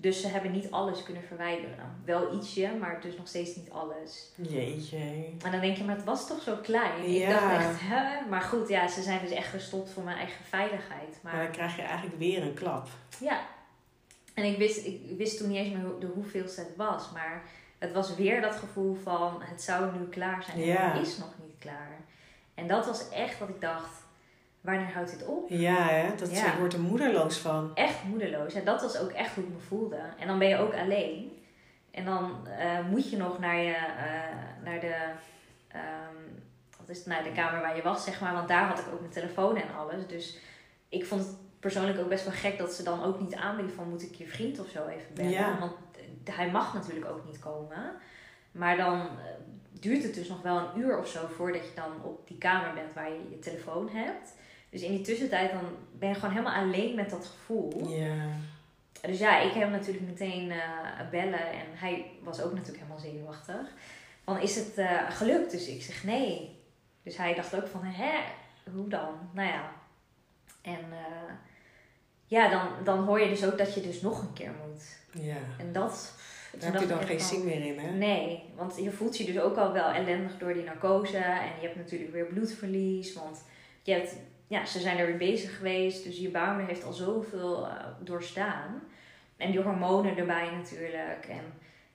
S2: Dus ze hebben niet alles kunnen verwijderen. Wel ietsje, maar dus nog steeds niet alles.
S1: Jeetje.
S2: En dan denk je, maar het was toch zo klein? Ik
S1: Ja.
S2: dacht echt, hè? Maar goed, ja, ze zijn dus echt gestopt voor mijn eigen veiligheid.
S1: Maar
S2: Maar
S1: dan krijg je eigenlijk weer een klap.
S2: ja. En ik wist, ik wist toen niet eens meer hoe- de hoeveelste het was. Maar het was weer dat gevoel van, het zou nu klaar zijn. En het is nog niet klaar. En dat was echt wat ik dacht, wanneer houdt dit op?
S1: Ja, hè? Dat
S2: Ja.
S1: wordt er moedeloos van.
S2: echt moedeloos. En dat was ook echt hoe ik me voelde. En dan ben je ook alleen. En dan eh, moet je nog naar, je, eh, naar de, ehm, wat is het, naar de kamer waar je was, zeg maar. Want daar had ik ook mijn telefoon en alles. Dus ik vond het persoonlijk ook best wel gek dat ze dan ook niet aanbieden van moet ik je vriend of zo even bellen.
S1: Ja.
S2: Want hij mag natuurlijk ook niet komen. Maar dan eh, duurt het dus nog wel een uur of zo voordat je dan op die kamer bent waar je je telefoon hebt. Dus in die tussentijd dan ben je gewoon helemaal alleen met dat gevoel.
S1: Ja.
S2: Dus ja, ik heb hem natuurlijk meteen eh, bellen en hij was ook natuurlijk helemaal zenuwachtig. Van is het eh, gelukt? Dus ik zeg nee. Dus hij dacht ook van hè, hoe dan? Nou ja. En ja, dan, dan hoor je dus ook dat je dus nog een keer moet.
S1: Ja.
S2: En dat...
S1: Daar heb je dan geen zin meer in, hè?
S2: Nee, want je voelt je dus ook al wel ellendig door die narcose. En je hebt natuurlijk weer bloedverlies. Want je hebt, ja, ze zijn er weer bezig geweest. Dus je baarmoeder heeft al zoveel eh, doorstaan. En die hormonen erbij natuurlijk. En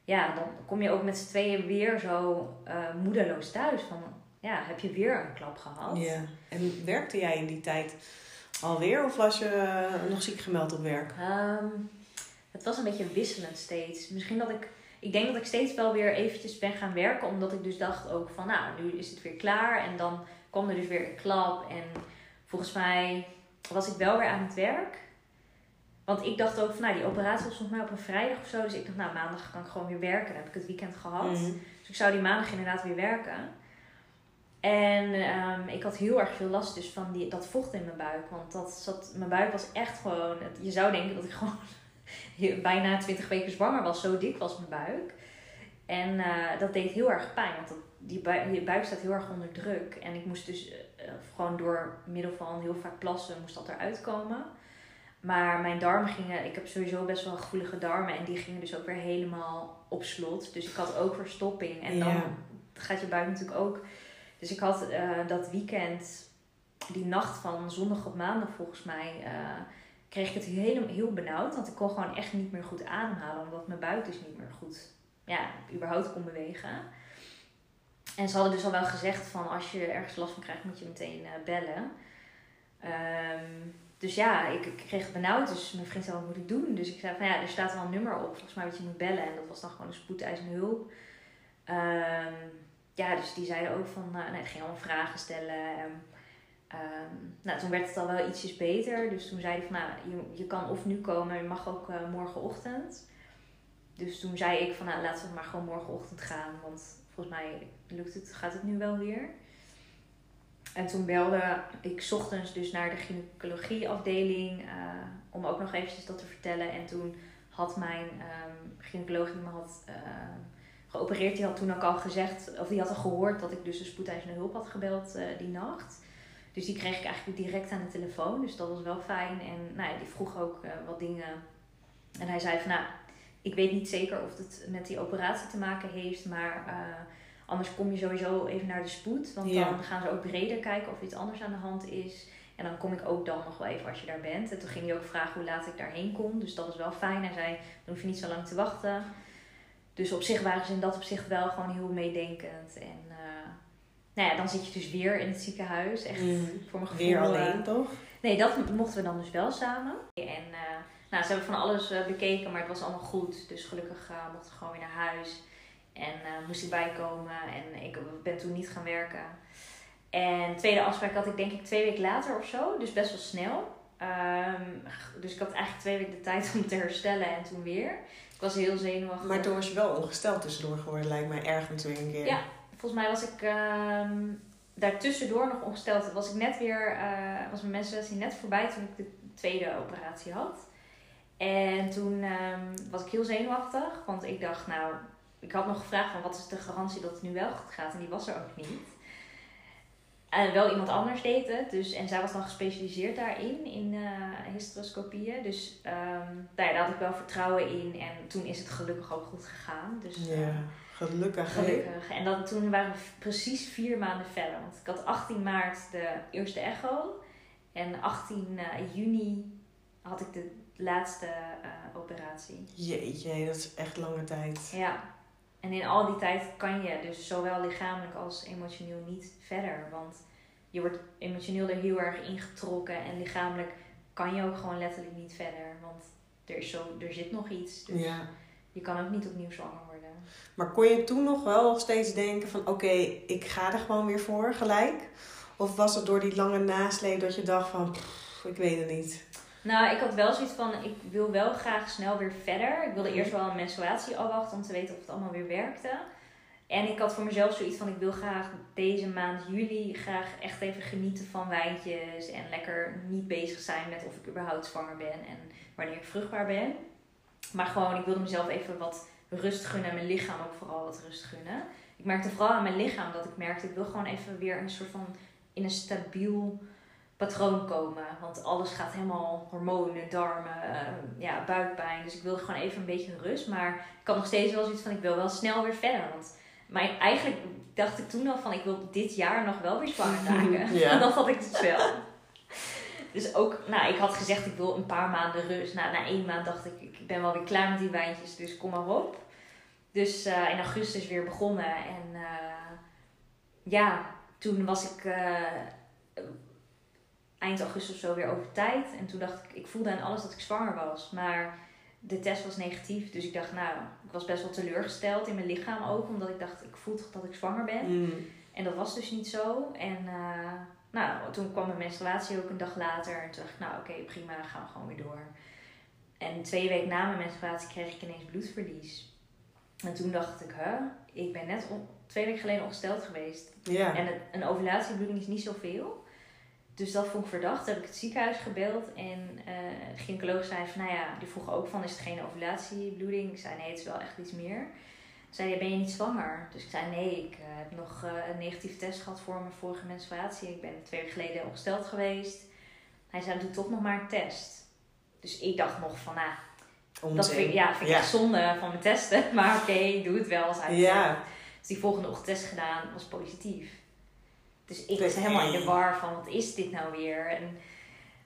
S2: ja, dan kom je ook met z'n tweeën weer zo eh, moedeloos thuis. Van, ja, heb je weer een klap gehad?
S1: Ja. En werkte jij in die tijd alweer of was je eh, nog ziek gemeld op werk?
S2: Ehm, het was een beetje wisselend steeds. Misschien dat ik... Ik denk dat ik steeds wel weer eventjes ben gaan werken. Omdat ik dus dacht ook van... Nou, nu is het weer klaar. En dan kwam er dus weer een klap. En volgens mij was ik wel weer aan het werk. Want ik dacht ook van... Nou, die operatie was volgens mij op een vrijdag of zo. Dus ik dacht, nou, maandag kan ik gewoon weer werken. Dan heb ik het weekend gehad.
S1: Mhm.
S2: Dus ik zou die maandag inderdaad weer werken. En ehm, ik had heel erg veel last dus van die, dat vocht in mijn buik. Want dat zat, mijn buik was echt gewoon... het- Je zou denken dat ik gewoon bijna 20 weken zwanger was. Zo dik was mijn buik. En eh, dat deed heel erg pijn. Want dat, die bui- je buik staat heel erg onder druk. En ik moest dus eh, gewoon door middel van heel vaak plassen moest dat eruit komen. Maar mijn darmen gingen... Ik heb sowieso best wel gevoelige darmen. En die gingen dus ook weer helemaal op slot. Dus ik had ook verstopping. En dan gaat je buik natuurlijk ook... Dus ik had eh, dat weekend, die nacht van zondag op maandag volgens mij, eh, kreeg ik het heel, heel benauwd. Want ik kon gewoon echt niet meer goed ademhalen, omdat mijn buik dus niet meer goed, ja, überhaupt kon bewegen. En ze hadden dus al wel gezegd van als je ergens last van krijgt, moet je meteen eh, bellen. Ehm, dus ja, ik, kreeg het benauwd, dus mijn vriend zei, wat moet ik doen? Dus ik zei van ja, er staat wel een nummer op, volgens mij wat je moet bellen. En dat was dan gewoon een spoedeisende hulp. Ehm, ja, dus die zeiden ook van, uh, nee, het ging allemaal vragen stellen. En, ehm, nou, toen werd het al wel ietsjes beter. Dus toen zeiden van, nou, je, je kan of nu komen, je mag ook eh, morgenochtend. Dus toen zei ik van, nou, laten we maar gewoon morgenochtend gaan. Want volgens mij lukt het, gaat het nu wel weer. En toen belde ik ochtends dus naar de gynaecologieafdeling. eh om ook nog eventjes dat te vertellen. En toen had mijn um, gynaecoloog die me had... Uh, geopereerd. Die had toen ook al gezegd, of die had al gehoord dat ik dus de spoedeisende hulp had gebeld uh, die nacht. Dus die kreeg ik eigenlijk direct aan de telefoon. Dus dat was wel fijn. En nou ja, die vroeg ook uh, wat dingen. En hij zei van nou, ik weet niet zeker of het met die operatie te maken heeft. Maar uh, anders kom je sowieso even naar de spoed. Want
S1: Ja.
S2: dan gaan ze ook breder kijken of iets anders aan de hand is. En dan kom ik ook dan nog wel even als je daar bent. En toen ging hij ook vragen hoe laat ik daarheen kon. Dus dat was wel fijn. Hij zei, dan hoef je niet zo lang te wachten. Dus op zich waren ze in dat opzicht wel gewoon heel meedenkend. En nou ja, dan zit je dus weer in het ziekenhuis. Echt
S1: Mhm.
S2: voor mijn gevoel.
S1: Weer alleen, toch?
S2: Nee, dat mochten we dan dus wel samen. En uh, nou, ze hebben van alles uh, bekeken, maar het was allemaal goed. Dus gelukkig uh, mochten we gewoon weer naar huis. En moest ik bijkomen en ik ben toen niet gaan werken. En tweede afspraak had ik denk ik twee weken later of zo, dus best wel snel. Um, dus ik had eigenlijk twee weken de tijd om te herstellen en toen weer. Ik was heel zenuwachtig.
S1: Maar toen was je wel ongesteld tussendoor geworden, lijkt mij ergens weer een keer.
S2: Ja, volgens mij was ik um, daartussendoor nog ongesteld. Was ik net weer, uh, was mijn menstruatie net voorbij toen ik de tweede operatie had. En toen um, was ik heel zenuwachtig, want ik dacht, nou, ik had nog gevraagd van wat is de garantie dat het nu wel goed gaat en die was er ook niet. En wel iemand anders deed het. Dus, en zij was dan gespecialiseerd daarin, in uh, hysteroscopieën. Dus um, daar had ik wel vertrouwen in. En toen is het gelukkig ook goed gegaan. Dus,
S1: ja, uh, gelukkig.
S2: Gelukkig. En dat, toen waren we precies vier maanden verder. Want ik had 18 maart de eerste echo. En 18 uh, juni had ik de laatste operatie.
S1: Jeetje, dat is echt lange tijd.
S2: Ja, en in al die tijd kan je dus zowel lichamelijk als emotioneel niet verder. Want je wordt emotioneel er heel erg ingetrokken en lichamelijk kan je ook gewoon letterlijk niet verder. Want er, is zo, er zit nog iets. Dus
S1: ja.
S2: je kan ook niet opnieuw zwanger worden.
S1: Maar kon je toen nog wel steeds denken van oké, ik ga er gewoon weer voor gelijk? Of was het door die lange nasleep dat je dacht van ik weet het niet?
S2: Nou, ik had wel zoiets van, ik wil wel graag snel weer verder. Ik wilde eerst wel een menstruatie afwachten om te weten of het allemaal weer werkte. En ik had voor mezelf zoiets van, ik wil graag deze maand juli graag echt even genieten van wijntjes. En lekker niet bezig zijn met of ik überhaupt zwanger ben en wanneer ik vruchtbaar ben. Maar gewoon, ik wilde mezelf even wat rust gunnen en mijn lichaam ook vooral wat rust gunnen. Ik merkte vooral aan mijn lichaam dat ik merkte, ik wil gewoon even weer een soort van in een stabiel patroon komen. Want alles gaat helemaal hormonen, darmen, uh, ja, buikpijn. Dus ik wilde gewoon even een beetje rust. Maar ik had nog steeds wel zoiets van, ik wil wel snel weer verder. Want maar eigenlijk dacht ik toen al van, ik wil dit jaar nog wel weer zwanger raken.
S1: Ja.
S2: En dat had ik dus wel. Dus ook, nou, ik had gezegd, ik wil een paar maanden rust. Nou, na één maand dacht ik, ik ben wel weer klaar met die wijntjes, dus kom maar op. Dus uh, in augustus weer begonnen. En uh, ja, toen was ik uh, eind augustus of zo weer over tijd. En toen dacht ik, ik voelde aan alles dat ik zwanger was. Maar de test was negatief. Dus ik dacht, nou, ik was best wel teleurgesteld in mijn lichaam ook. Omdat ik dacht, ik voel toch dat ik zwanger ben.
S1: Mm.
S2: En dat was dus niet zo. En nou, toen kwam mijn menstruatie ook een dag later. En toen dacht ik, nou oké, okay, prima, gaan we gewoon weer door. En twee weken na mijn menstruatie kreeg ik ineens bloedverlies. En toen dacht ik, hè, ik ben net twee weken geleden ongesteld geweest.
S1: Ja.
S2: En het, een ovulatiebloeding is niet zoveel. Dus dat vond ik verdacht. Toen heb ik het ziekenhuis gebeld. En uh, de gynaecoloog zei van, nou ja, die vroeg ook van, is het geen ovulatiebloeding? Ik zei, nee, het is wel echt iets meer. Zei hij, ben je niet zwanger? Dus ik zei, nee, ik uh, heb nog uh, een negatieve test gehad voor mijn vorige menstruatie. Ik ben twee weken geleden ongesteld geweest. Hij zei, doe toch nog maar een test. Dus ik dacht nog van, nou, dat vind ik, ja, vind ik
S1: Ja.
S2: zonde van mijn testen. Maar oké, ik doe het wel als hij
S1: Ja.
S2: Dus die volgende ochtend test gedaan, was positief. Dus ik was helemaal in de war van, wat is dit nou weer? En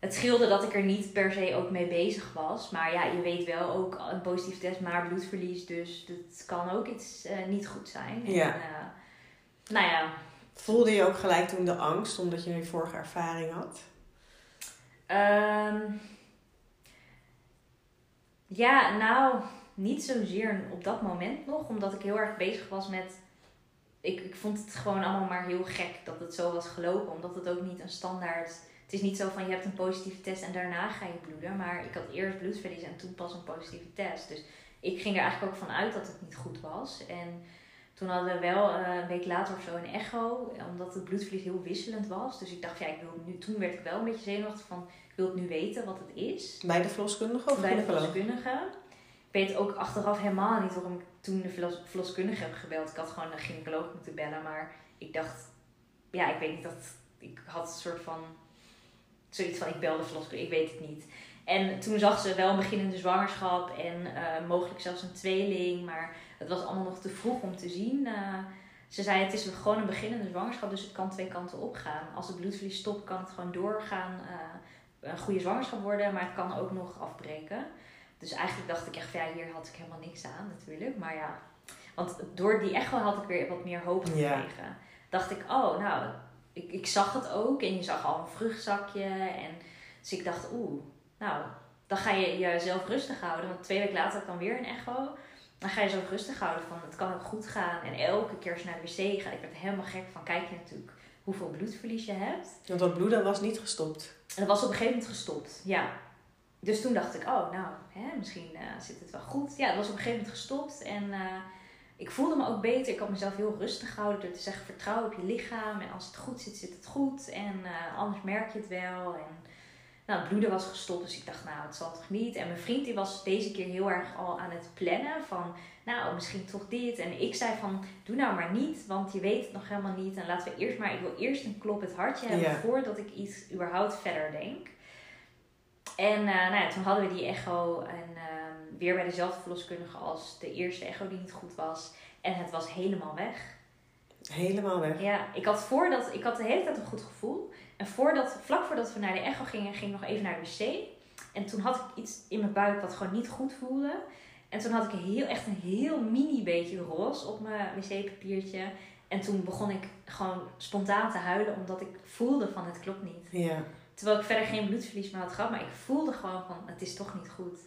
S2: het scheelde dat ik er niet per se ook mee bezig was. Maar ja, je weet wel ook een positieve test, maar bloedverlies. Dus dat kan ook iets eh, niet goed zijn.
S1: Ja.
S2: En, eh, nou ja,
S1: Voelde je ook gelijk toen de angst, omdat je een vorige ervaring had?
S2: Ehm, ja, nou, niet zozeer op dat moment nog, omdat ik heel erg bezig was met. Ik, ik vond het gewoon allemaal maar heel gek dat het zo was gelopen, omdat het ook niet een standaard. Het is niet zo van je hebt een positieve test en daarna ga je bloeden, maar ik had eerst bloedverlies en toen pas een positieve test. Dus ik ging er eigenlijk ook van uit dat het niet goed was. En toen hadden we wel eh, een week later of zo een echo, omdat het bloedverlies heel wisselend was. Dus ik dacht, ja, ik wil nu. Toen werd ik wel een beetje zenuwachtig van, ik wil het nu weten wat het is.
S1: Bij de verloskundige of
S2: bij de verloskundige. Ik weet ook achteraf helemaal niet waarom ik toen de verlos- verloskundige heb gebeld. Ik had gewoon een gynaecoloog moeten bellen, maar ik dacht, ja, ik weet niet dat. Ik had een soort van. Zoiets van: ik belde verloskundige, ik weet het niet. En toen zag ze wel een beginnende zwangerschap en eh, mogelijk zelfs een tweeling, maar het was allemaal nog te vroeg om te zien. Eh, ze zei: het is gewoon een beginnende zwangerschap, dus het kan twee kanten opgaan. Als het bloedverlies stopt, kan het gewoon doorgaan. eh, een goede zwangerschap worden, maar het kan ook nog afbreken. Dus eigenlijk dacht ik echt, van, ja, hier had ik helemaal niks aan natuurlijk. Maar ja, want door die echo had ik weer wat meer hoop
S1: Ja.
S2: gekregen. Dacht ik, oh, nou, ik, ik zag het ook. En je zag al een vruchtzakje. En Dus ik dacht, oeh, nou, dan ga je jezelf rustig houden. Want twee weken later had ik dan weer een echo. Dan ga je zo rustig houden van het kan ook goed gaan. En elke keer als je naar de wc gaat, ik werd helemaal gek van kijk je natuurlijk hoeveel bloedverlies je hebt.
S1: Want dat bloeden was niet gestopt.
S2: En dat was op een gegeven moment gestopt, ja. Dus toen dacht ik, oh nou, hè, misschien uh, zit het wel goed. Ja, het was op een gegeven moment gestopt. En uh, ik voelde me ook beter. Ik had mezelf heel rustig gehouden door te zeggen, vertrouw op je lichaam. En als het goed zit, zit het goed. En uh, anders merk je het wel. En nou, het bloeden was gestopt, dus ik dacht, nou, het zal toch niet. En mijn vriend die was deze keer heel erg al aan het plannen van, nou, misschien toch dit. En ik zei van, doe nou maar niet, want je weet het nog helemaal niet. En laten we eerst maar, ik wil eerst een klop het hartje hebben voordat ik iets überhaupt verder denk. En uh, nou ja, toen hadden we die echo en uh, weer bij dezelfde verloskundige als de eerste echo die niet goed was. En het was helemaal weg.
S1: Helemaal weg?
S2: Ja, ik had, voordat, ik had de hele tijd een goed gevoel. En voordat, vlak voordat we naar de echo gingen, ging ik nog even naar de wc. En toen had ik iets in mijn buik wat gewoon niet goed voelde. En toen had ik heel, echt een heel mini beetje roze op mijn wc-papiertje. En toen begon ik gewoon spontaan te huilen, omdat ik voelde van het klopt niet.
S1: Ja.
S2: Terwijl ik verder geen bloedverlies meer had gehad, maar ik voelde gewoon van het is toch niet goed.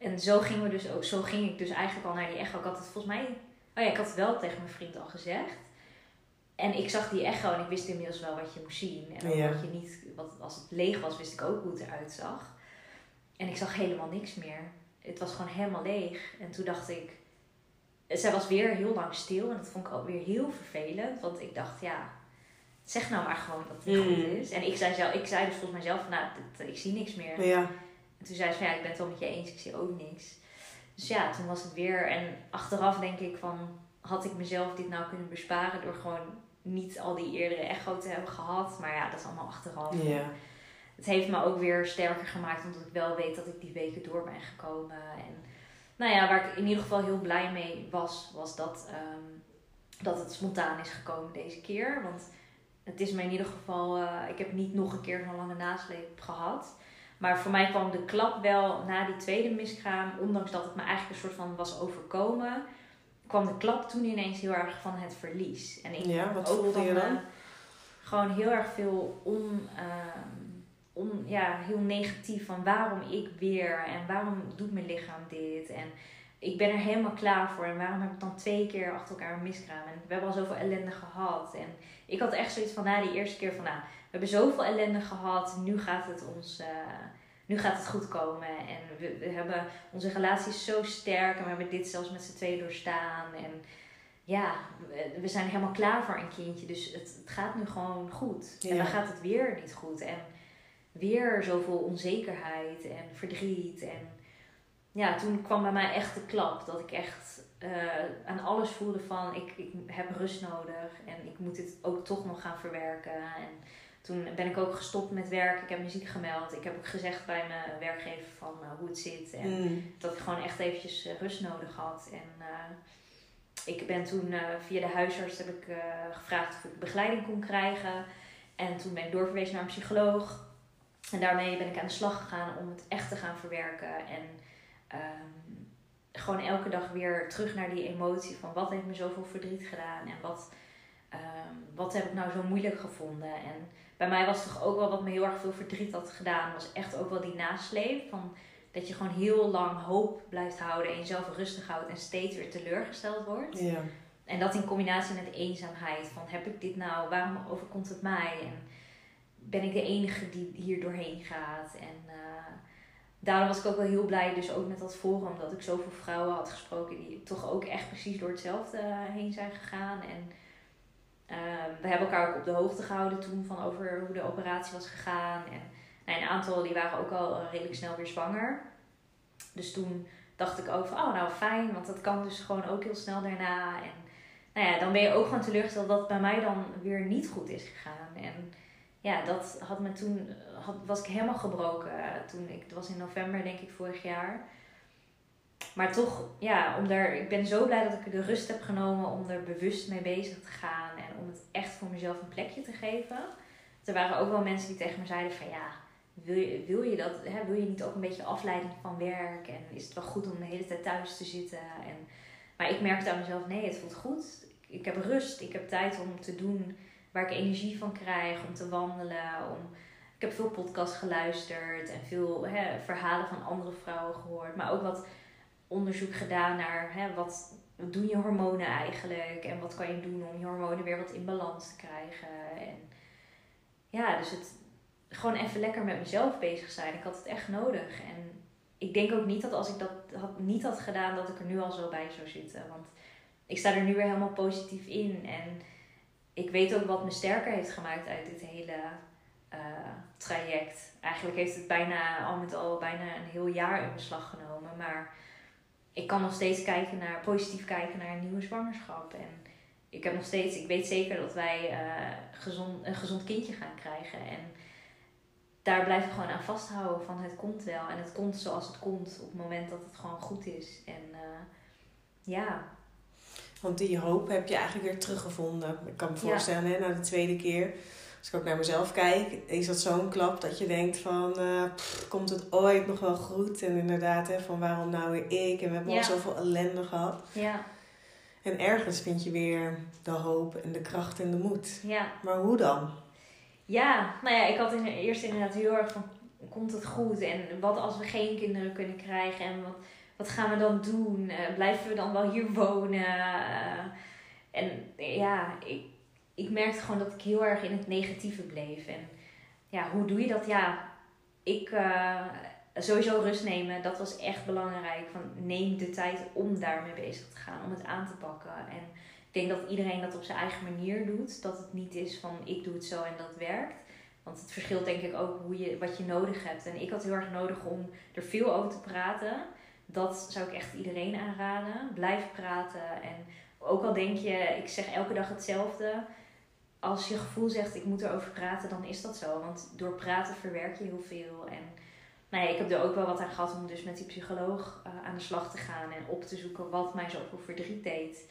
S2: En zo gingen we dus ook, zo ging ik dus eigenlijk al naar die echo. Ik had het volgens mij, oh ja, ik had het wel tegen mijn vriend al gezegd. En ik zag die echo en ik wist inmiddels wel wat je moest zien. En wat je niet, wat, als het leeg was, wist ik ook hoe het eruit zag. En ik zag helemaal niks meer. Het was gewoon helemaal leeg. En toen dacht ik, zij was weer heel lang stil. En dat vond ik ook weer heel vervelend. Want ik dacht, ja, zeg nou maar gewoon dat het goed mm. is. En ik zei, zelf, ik zei dus volgens mijzelf, nou, ik zie niks meer.
S1: Ja.
S2: En toen zei ze van, ja, ik ben het wel met je eens. Ik zie ook niks. Dus ja, toen was het weer. En achteraf denk ik van, had ik mezelf dit nou kunnen besparen door gewoon niet al die eerdere echo te hebben gehad. Maar ja, dat is allemaal achteraf.
S1: Ja.
S2: Het heeft me ook weer sterker gemaakt, omdat ik wel weet dat ik die weken door ben gekomen. En nou ja, waar ik in ieder geval heel blij mee was, was dat, um, dat het spontaan is gekomen deze keer. Want het is me in ieder geval, uh, ik heb niet nog een keer zo'n lange nasleep gehad. Maar voor mij kwam de klap wel na die tweede miskraam, ondanks dat het me eigenlijk een soort van was overkomen kwam de klap toen ineens heel erg van het verlies. En ik
S1: ja, wat ook voelde je dan?
S2: gewoon heel erg veel on, uh, on, ja, heel negatief van waarom ik weer en waarom doet mijn lichaam dit. En ik ben er helemaal klaar voor en waarom heb ik dan twee keer achter elkaar een miskraam. En we hebben al zoveel ellende gehad. En ik had echt zoiets van na die eerste keer van nou, hebben zoveel ellende gehad, nu gaat het ons... Uh, nu gaat het goed komen. En we, we hebben onze relatie zo sterk en we hebben dit zelfs met z'n tweeën doorstaan. En ja, we zijn helemaal klaar voor een kindje. Dus het, het gaat nu gewoon goed. En dan gaat het weer niet goed. En weer zoveel onzekerheid en verdriet. En ja, toen kwam bij mij echt de klap. Dat ik echt uh, aan alles voelde van ik, ik heb rust nodig. En ik moet dit ook toch nog gaan verwerken. En toen ben ik ook gestopt met werk. Ik heb muziek gemeld. Ik heb ook gezegd bij mijn werkgever van uh, hoe het zit. En mm. dat ik gewoon echt eventjes uh, rust nodig had. En uh, ik ben toen via de huisarts heb ik, gevraagd of ik begeleiding kon krijgen. En toen ben ik doorverwezen naar een psycholoog. En daarmee ben ik aan de slag gegaan om het echt te gaan verwerken. En um, gewoon elke dag weer terug naar die emotie van wat heeft me zoveel verdriet gedaan. En wat, um, wat heb ik nou zo moeilijk gevonden. En bij mij was toch ook wel wat me heel erg veel verdriet had gedaan, was echt ook wel die nasleep. Van dat je gewoon heel lang hoop blijft houden en jezelf rustig houdt en steeds weer teleurgesteld wordt.
S1: Ja.
S2: En dat in combinatie met eenzaamheid. Van heb ik dit nou, waarom overkomt het mij? En ben ik de enige die hier doorheen gaat? En uh, daarom was ik ook wel heel blij, dus ook met dat forum, dat ik zoveel vrouwen had gesproken die toch ook echt precies door hetzelfde heen zijn gegaan. En we hebben elkaar ook op de hoogte gehouden toen van over hoe de operatie was gegaan. En nou, een aantal die waren ook al eh, redelijk snel weer zwanger. Dus toen dacht ik ook oh nou fijn, want dat kan dus gewoon ook heel snel daarna. En nou ja, dan ben je ook gewoon teleurgesteld dat het bij mij dan weer niet goed is gegaan. En ja, dat had me toen, had, was ik helemaal gebroken. Toen ik, het was in november denk ik vorig jaar. Maar toch, ja, om daar, ik ben zo blij dat ik de rust heb genomen om er bewust mee bezig te gaan. En om het echt voor mezelf een plekje te geven. Er waren ook wel mensen die tegen me zeiden van ja, wil je, wil je dat, hè, wil je niet ook een beetje afleiding van werk? En is het wel goed om de hele tijd thuis te zitten? En, maar ik merkte aan mezelf, nee, het voelt goed. Ik, heb rust, ik heb tijd om te doen waar ik energie van krijg. Om te wandelen, om ik heb veel podcasts geluisterd en veel hè, verhalen van andere vrouwen gehoord. Maar ook wat onderzoek gedaan naar hè, wat, doen je hormonen eigenlijk en wat kan je doen om je hormonen weer wat in balans te krijgen. En ja, dus het gewoon even lekker met mezelf bezig zijn. Ik had het echt nodig. En ik denk ook niet dat als ik dat had, niet had gedaan, dat ik er nu al zo bij zou zitten. Want ik sta er nu weer helemaal positief in. En ik weet ook wat me sterker heeft gemaakt uit dit hele uh, traject. Eigenlijk heeft het bijna al met al bijna een heel jaar in beslag genomen. Maar ik kan nog steeds kijken naar, positief kijken naar een nieuwe zwangerschap. En ik heb nog steeds, ik weet zeker dat wij uh, gezond, een gezond kindje gaan krijgen. En daar blijf ik gewoon aan vasthouden van het komt wel. En het komt zoals het komt op het moment dat het gewoon goed is. En uh, ja.
S1: Want die hoop heb je eigenlijk weer teruggevonden. Ik kan me voorstellen, hè, na de tweede keer. Als ik ook naar mezelf kijk, is dat zo'n klap dat je denkt van... Uh, komt het ooit nog wel goed? En inderdaad, hè, van waarom nou weer ik? En we hebben al zoveel ellende gehad.
S2: Ja.
S1: En ergens vind je weer de hoop en de kracht en de moed.
S2: Ja.
S1: Maar hoe dan?
S2: Ja, nou ja, ik had in, eerst inderdaad heel erg van, komt het goed? En wat als we geen kinderen kunnen krijgen? En wat, wat gaan we dan doen? Uh, blijven we dan wel hier wonen? Uh, en ja, ik, ik merkte gewoon dat ik heel erg in het negatieve bleef. En ja, hoe doe je dat? Ja, ik uh, sowieso rust nemen, dat was echt belangrijk. Van, neem de tijd om daarmee bezig te gaan, om het aan te pakken. En ik denk dat iedereen dat op zijn eigen manier doet. Dat het niet is van ik doe het zo en dat werkt. Want het verschilt denk ik ook hoe je, wat je nodig hebt. En ik had heel erg nodig om er veel over te praten. Dat zou ik echt iedereen aanraden. Blijf praten. En ook al denk je, ik zeg elke dag hetzelfde. Als je gevoel zegt, ik moet erover praten, dan is dat zo. Want door praten verwerk je heel veel. En nou ja, ik heb er ook wel wat aan gehad om dus met die psycholoog uh, aan de slag te gaan. En op te zoeken wat mij zoveel verdriet deed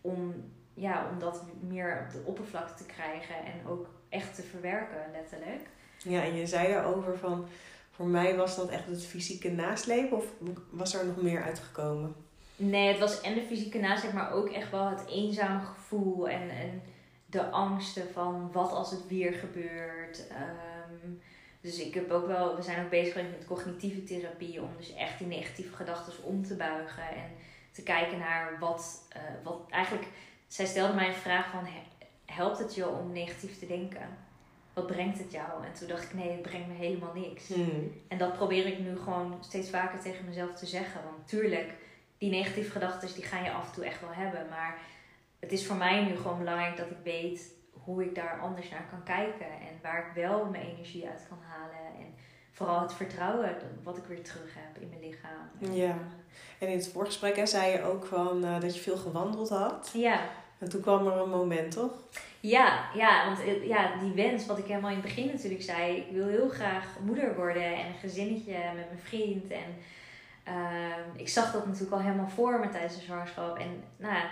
S2: om, ja, om dat meer op de oppervlakte te krijgen en ook echt te verwerken, letterlijk.
S1: Ja, en je zei daarover van, voor mij was dat echt het fysieke naslepen of was er nog meer uitgekomen?
S2: Nee, het was en de fysieke nasleep, maar ook echt wel het eenzame gevoel en, en de angsten van wat als het weer gebeurt. Um, dus ik heb ook wel, we zijn ook bezig met cognitieve therapie om dus echt die negatieve gedachten om te buigen en te kijken naar wat, uh, wat eigenlijk. Zij stelde mij een vraag van: helpt het je om negatief te denken? Wat brengt het jou? En toen dacht ik: nee, het brengt me helemaal niks.
S1: Hmm.
S2: En dat probeer ik nu gewoon steeds vaker tegen mezelf te zeggen. Want tuurlijk, die negatieve gedachten die ga je af en toe echt wel hebben. Maar het is voor mij nu gewoon belangrijk dat ik weet hoe ik daar anders naar kan kijken. En waar ik wel mijn energie uit kan halen. En vooral het vertrouwen wat ik weer terug heb in mijn lichaam.
S1: Ja. En in het voorgesprek hè, zei je ook van, uh, dat je veel gewandeld had.
S2: Ja.
S1: En toen kwam er een moment, toch?
S2: Ja, ja, want eh, ja, die wens, wat ik helemaal in het begin natuurlijk zei. Ik wil heel graag moeder worden en een gezinnetje met mijn vriend. En uh, ik zag dat natuurlijk al helemaal voor me tijdens de zwangerschap. En nou,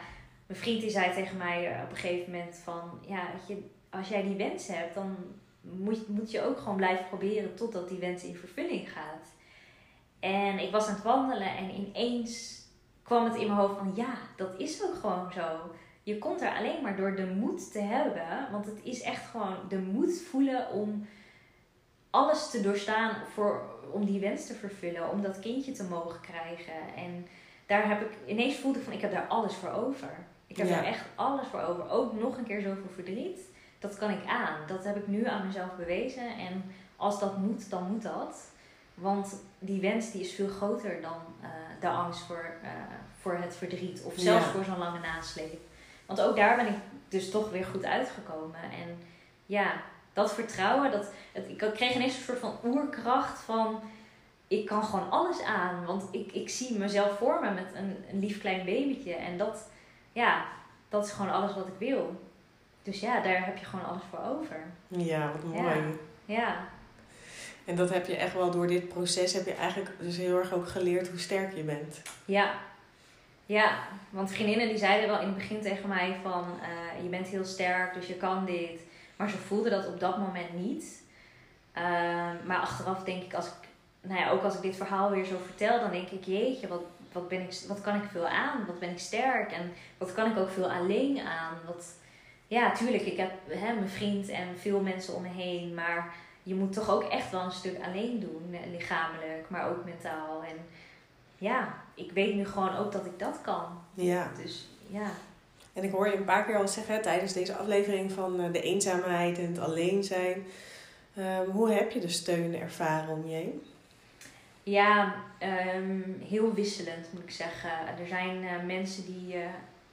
S2: mijn vriend zei tegen mij op een gegeven moment van... Ja, je, als jij die wens hebt, dan moet, moet je ook gewoon blijven proberen totdat die wens in vervulling gaat. En ik was aan het wandelen en ineens kwam het in mijn hoofd van ja, dat is ook gewoon zo. Je komt er alleen maar door de moed te hebben. Want het is echt gewoon de moed voelen om alles te doorstaan voor, om die wens te vervullen. Om dat kindje te mogen krijgen. En daar heb ik ineens voelde ik van ik heb daar alles voor over. Ik heb daar echt alles voor over. Ook nog een keer zoveel verdriet. Dat kan ik aan. Dat heb ik nu aan mezelf bewezen. En als dat moet, dan moet dat. Want die wens die is veel groter dan uh, de angst voor, uh, voor het verdriet. Of zelfs ja. voor zo'n lange nasleep. Want ook daar ben ik dus toch weer goed uitgekomen. En ja, dat vertrouwen, dat, het, ik kreeg ineens een soort van oerkracht van... Ik kan gewoon alles aan. Want ik, ik zie mezelf voor me met een, een lief klein babytje. En dat, ja, dat is gewoon alles wat ik wil. Dus ja, daar heb je gewoon alles voor over.
S1: Ja, wat mooi.
S2: Ja. ja.
S1: En dat heb je echt wel door dit proces, heb je eigenlijk dus heel erg ook geleerd hoe sterk je bent.
S2: Ja, ja, want vriendinnen die zeiden wel in het begin tegen mij van uh, je bent heel sterk, dus je kan dit. Maar ze voelden dat op dat moment niet. Uh, maar achteraf denk ik, als ik, nou ja, ook als ik dit verhaal weer zo vertel, dan denk ik, jeetje, wat, wat, ben ik, wat kan ik veel aan? Wat ben ik sterk? En wat kan ik ook veel alleen aan? Wat, ja, tuurlijk, ik heb hè, mijn vriend en veel mensen om me heen, maar je moet toch ook echt wel een stuk alleen doen, eh, lichamelijk, maar ook mentaal. En ja, ik weet nu gewoon ook dat ik dat kan.
S1: Ja.
S2: Dus ja.
S1: En ik hoor je een paar keer al zeggen tijdens deze aflevering van eh, de eenzaamheid en het alleen zijn. Ehm, hoe heb je de steun ervaren om je heen?
S2: Ja, ehm, heel wisselend moet ik zeggen. Er zijn eh, mensen die, uh,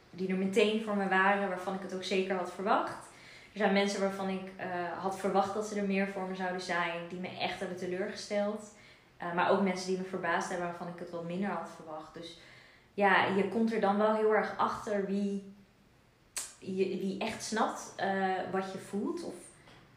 S2: die er meteen voor me waren, waarvan ik het ook zeker had verwacht. Er zijn mensen waarvan ik had verwacht dat ze er meer voor me zouden zijn, die me echt hebben teleurgesteld. maar ook mensen die me verbaasd hebben, waarvan ik het wat minder had verwacht. Dus ja, je komt er dan wel heel erg achter wie, wie echt snapt wat je voelt. Of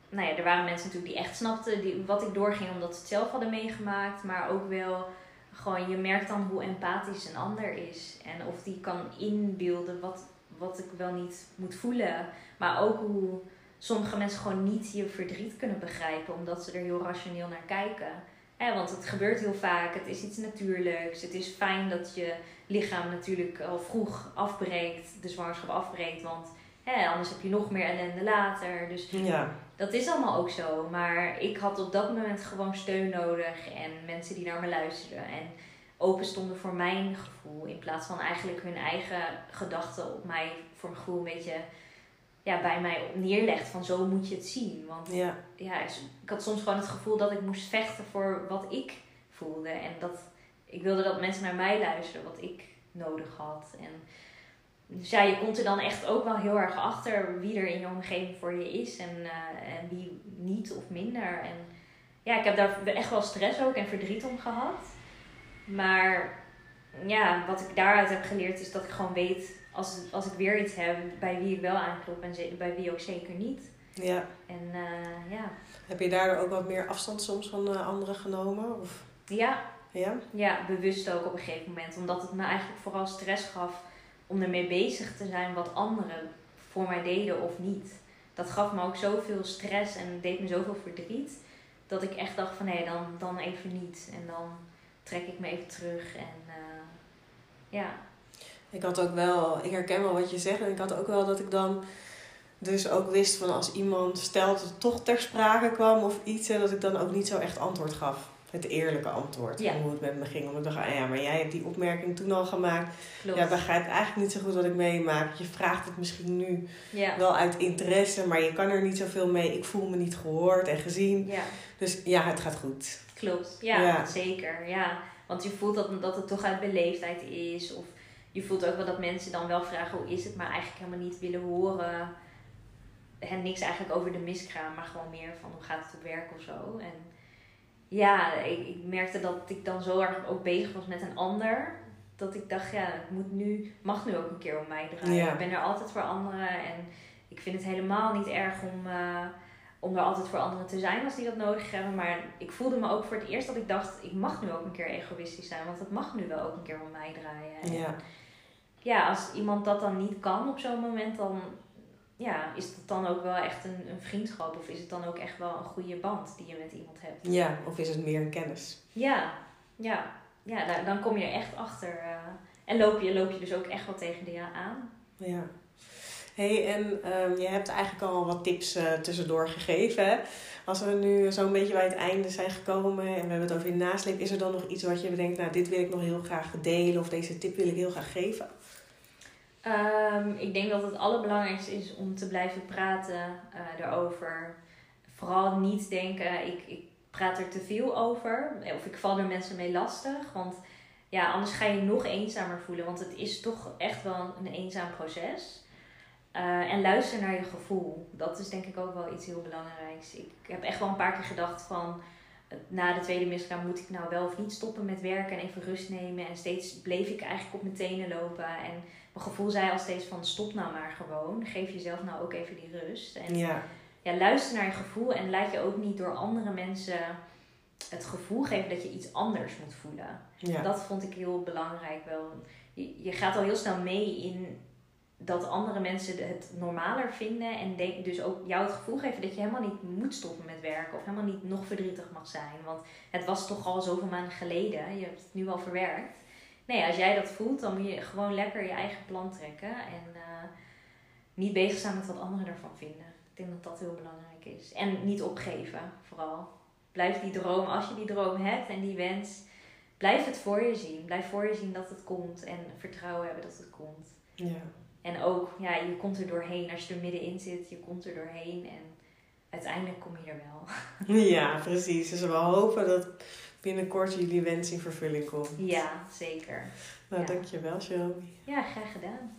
S2: nou ja, er waren mensen natuurlijk die echt snapten die, wat ik doorging omdat ze het zelf hadden meegemaakt. Maar ook wel gewoon, je merkt dan hoe empathisch een ander is. En of die kan inbeelden wat, wat ik wel niet moet voelen. Maar ook hoe sommige mensen gewoon niet je verdriet kunnen begrijpen omdat ze er heel rationeel naar kijken. Want het gebeurt heel vaak, het is iets natuurlijks. Het is fijn dat je lichaam natuurlijk al vroeg afbreekt, de zwangerschap afbreekt. Want anders heb je nog meer ellende later. Dus
S1: ja.
S2: dat is allemaal ook zo. Maar ik had op dat moment gewoon steun nodig en mensen die naar me luisteren. En open stonden voor mijn gevoel. In plaats van eigenlijk hun eigen gedachten op mij, voor mijn gevoel, een beetje ja, bij mij neerlegt. Van zo moet je het zien. Want
S1: ja.
S2: Ja, ik had soms gewoon het gevoel dat ik moest vechten voor wat ik voelde. En dat ik wilde dat mensen naar mij luisteren, wat ik nodig had. En dus ja, je komt er dan echt ook wel heel erg achter wie er in je omgeving voor je is en, uh, en wie niet of minder. En ja, ik heb daar echt wel stress ook en verdriet om gehad. Maar ja, wat ik daaruit heb geleerd is dat ik gewoon weet als, als ik weer iets heb bij wie ik wel aanklop en bij wie ook zeker niet.
S1: Ja.
S2: En uh, ja.
S1: Heb je daardoor ook wat meer afstand soms van uh, anderen genomen? Of?
S2: Ja.
S1: Ja?
S2: Ja, bewust ook op een gegeven moment. Omdat het me eigenlijk vooral stress gaf om ermee bezig te zijn wat anderen voor mij deden of niet. Dat gaf me ook zoveel stress en deed me zoveel verdriet. Dat ik echt dacht van nee, dan, dan even niet. En dan trek ik me even terug. En uh, ja.
S1: Ik had ook wel, ik herken wel wat je zegt. En ik had ook wel dat ik dan dus ook wist van als iemand stelt het toch ter sprake kwam of iets. En dat ik dan ook niet zo echt antwoord gaf het eerlijke antwoord ja. hoe het met me ging. Omdat ik dacht, ah ja, maar jij hebt die opmerking toen al gemaakt. Klopt. Ja, begrijpt eigenlijk niet zo goed wat ik meemaak. Je vraagt het misschien nu wel uit interesse, maar je kan er niet zoveel mee. Ik voel me niet gehoord en gezien.
S2: Ja.
S1: Dus ja, het gaat goed.
S2: Klopt, ja, zeker. Ja. Want je voelt dat, dat het toch uit beleefdheid is. Of je voelt ook wel dat mensen dan wel vragen hoe is het, maar eigenlijk helemaal niet willen horen. En niks eigenlijk over de miskraam, maar gewoon meer van hoe gaat het op werk of zo. En ja, ik, ik, merkte dat ik dan zo erg ook bezig was met een ander. Dat ik dacht, ja, het moet nu, mag nu ook een keer om mij draaien. Ik ben er altijd voor anderen en ik vind het helemaal niet erg om, uh, om er altijd voor anderen te zijn als die dat nodig hebben. Maar ik voelde me ook voor het eerst dat ik dacht, ik mag nu ook een keer egoïstisch zijn. Want het mag nu wel ook een keer om mij draaien.
S1: Ja.
S2: ja, als iemand dat dan niet kan op zo'n moment, dan ja, is dat dan ook wel echt een, een vriendschap? Of is het dan ook echt wel een goede band die je met iemand hebt?
S1: Ja, of is het meer een kennis?
S2: Ja, ja. ja dan, dan kom je er echt achter. Uh, en loop je, loop je dus ook echt wel tegen de ja aan.
S1: Ja. hey, en um, je hebt eigenlijk al wat tips uh, tussendoor gegeven. Hè? Als we nu zo'n beetje bij het einde zijn gekomen en we hebben het over je nasleep, is er dan nog iets wat je bedenkt, nou dit wil ik nog heel graag delen of deze tip wil ik heel graag geven?
S2: Um, ik denk dat het allerbelangrijkste is om te blijven praten uh, erover. Vooral niet denken, ik, ik praat er te veel over. Of ik val er mensen mee lastig. Want ja, anders ga je nog eenzamer voelen. Want het is toch echt wel een eenzaam proces. Uh, en luister naar je gevoel. Dat is denk ik ook wel iets heel belangrijks. Ik heb echt wel een paar keer gedacht van na de tweede miskraam moet ik nou wel of niet stoppen met werken en even rust nemen. En steeds bleef ik eigenlijk op mijn tenen lopen. En mijn gevoel zei al steeds van stop nou maar gewoon. Geef jezelf nou ook even die rust. En
S1: ja.
S2: ja, luister naar je gevoel en laat je ook niet door andere mensen het gevoel geven dat je iets anders moet voelen.
S1: Ja.
S2: Dat vond ik heel belangrijk wel. Je, je gaat al heel snel mee in dat andere mensen het normaler vinden en denk, dus ook jou het gevoel geven dat je helemaal niet moet stoppen met werken of helemaal niet nog verdrietig mag zijn. Want het was toch al zoveel maanden geleden, je hebt het nu al verwerkt. Nee, als jij dat voelt, dan moet je gewoon lekker je eigen plan trekken en uh, niet bezig zijn met wat anderen ervan vinden. Ik denk dat dat heel belangrijk is. En niet opgeven, vooral. Blijf die droom, als je die droom hebt en die wens, blijf het voor je zien. Blijf voor je zien dat het komt en vertrouwen hebben dat het komt.
S1: Ja.
S2: En ook, ja, je komt er doorheen. Als je er middenin zit, je komt er doorheen en uiteindelijk kom je er wel.
S1: Ja, precies. Dus we hopen dat binnenkort jullie wens in vervulling komt.
S2: Ja, zeker.
S1: Nou,
S2: Ja.
S1: dankjewel, Jerome.
S2: Ja, graag gedaan.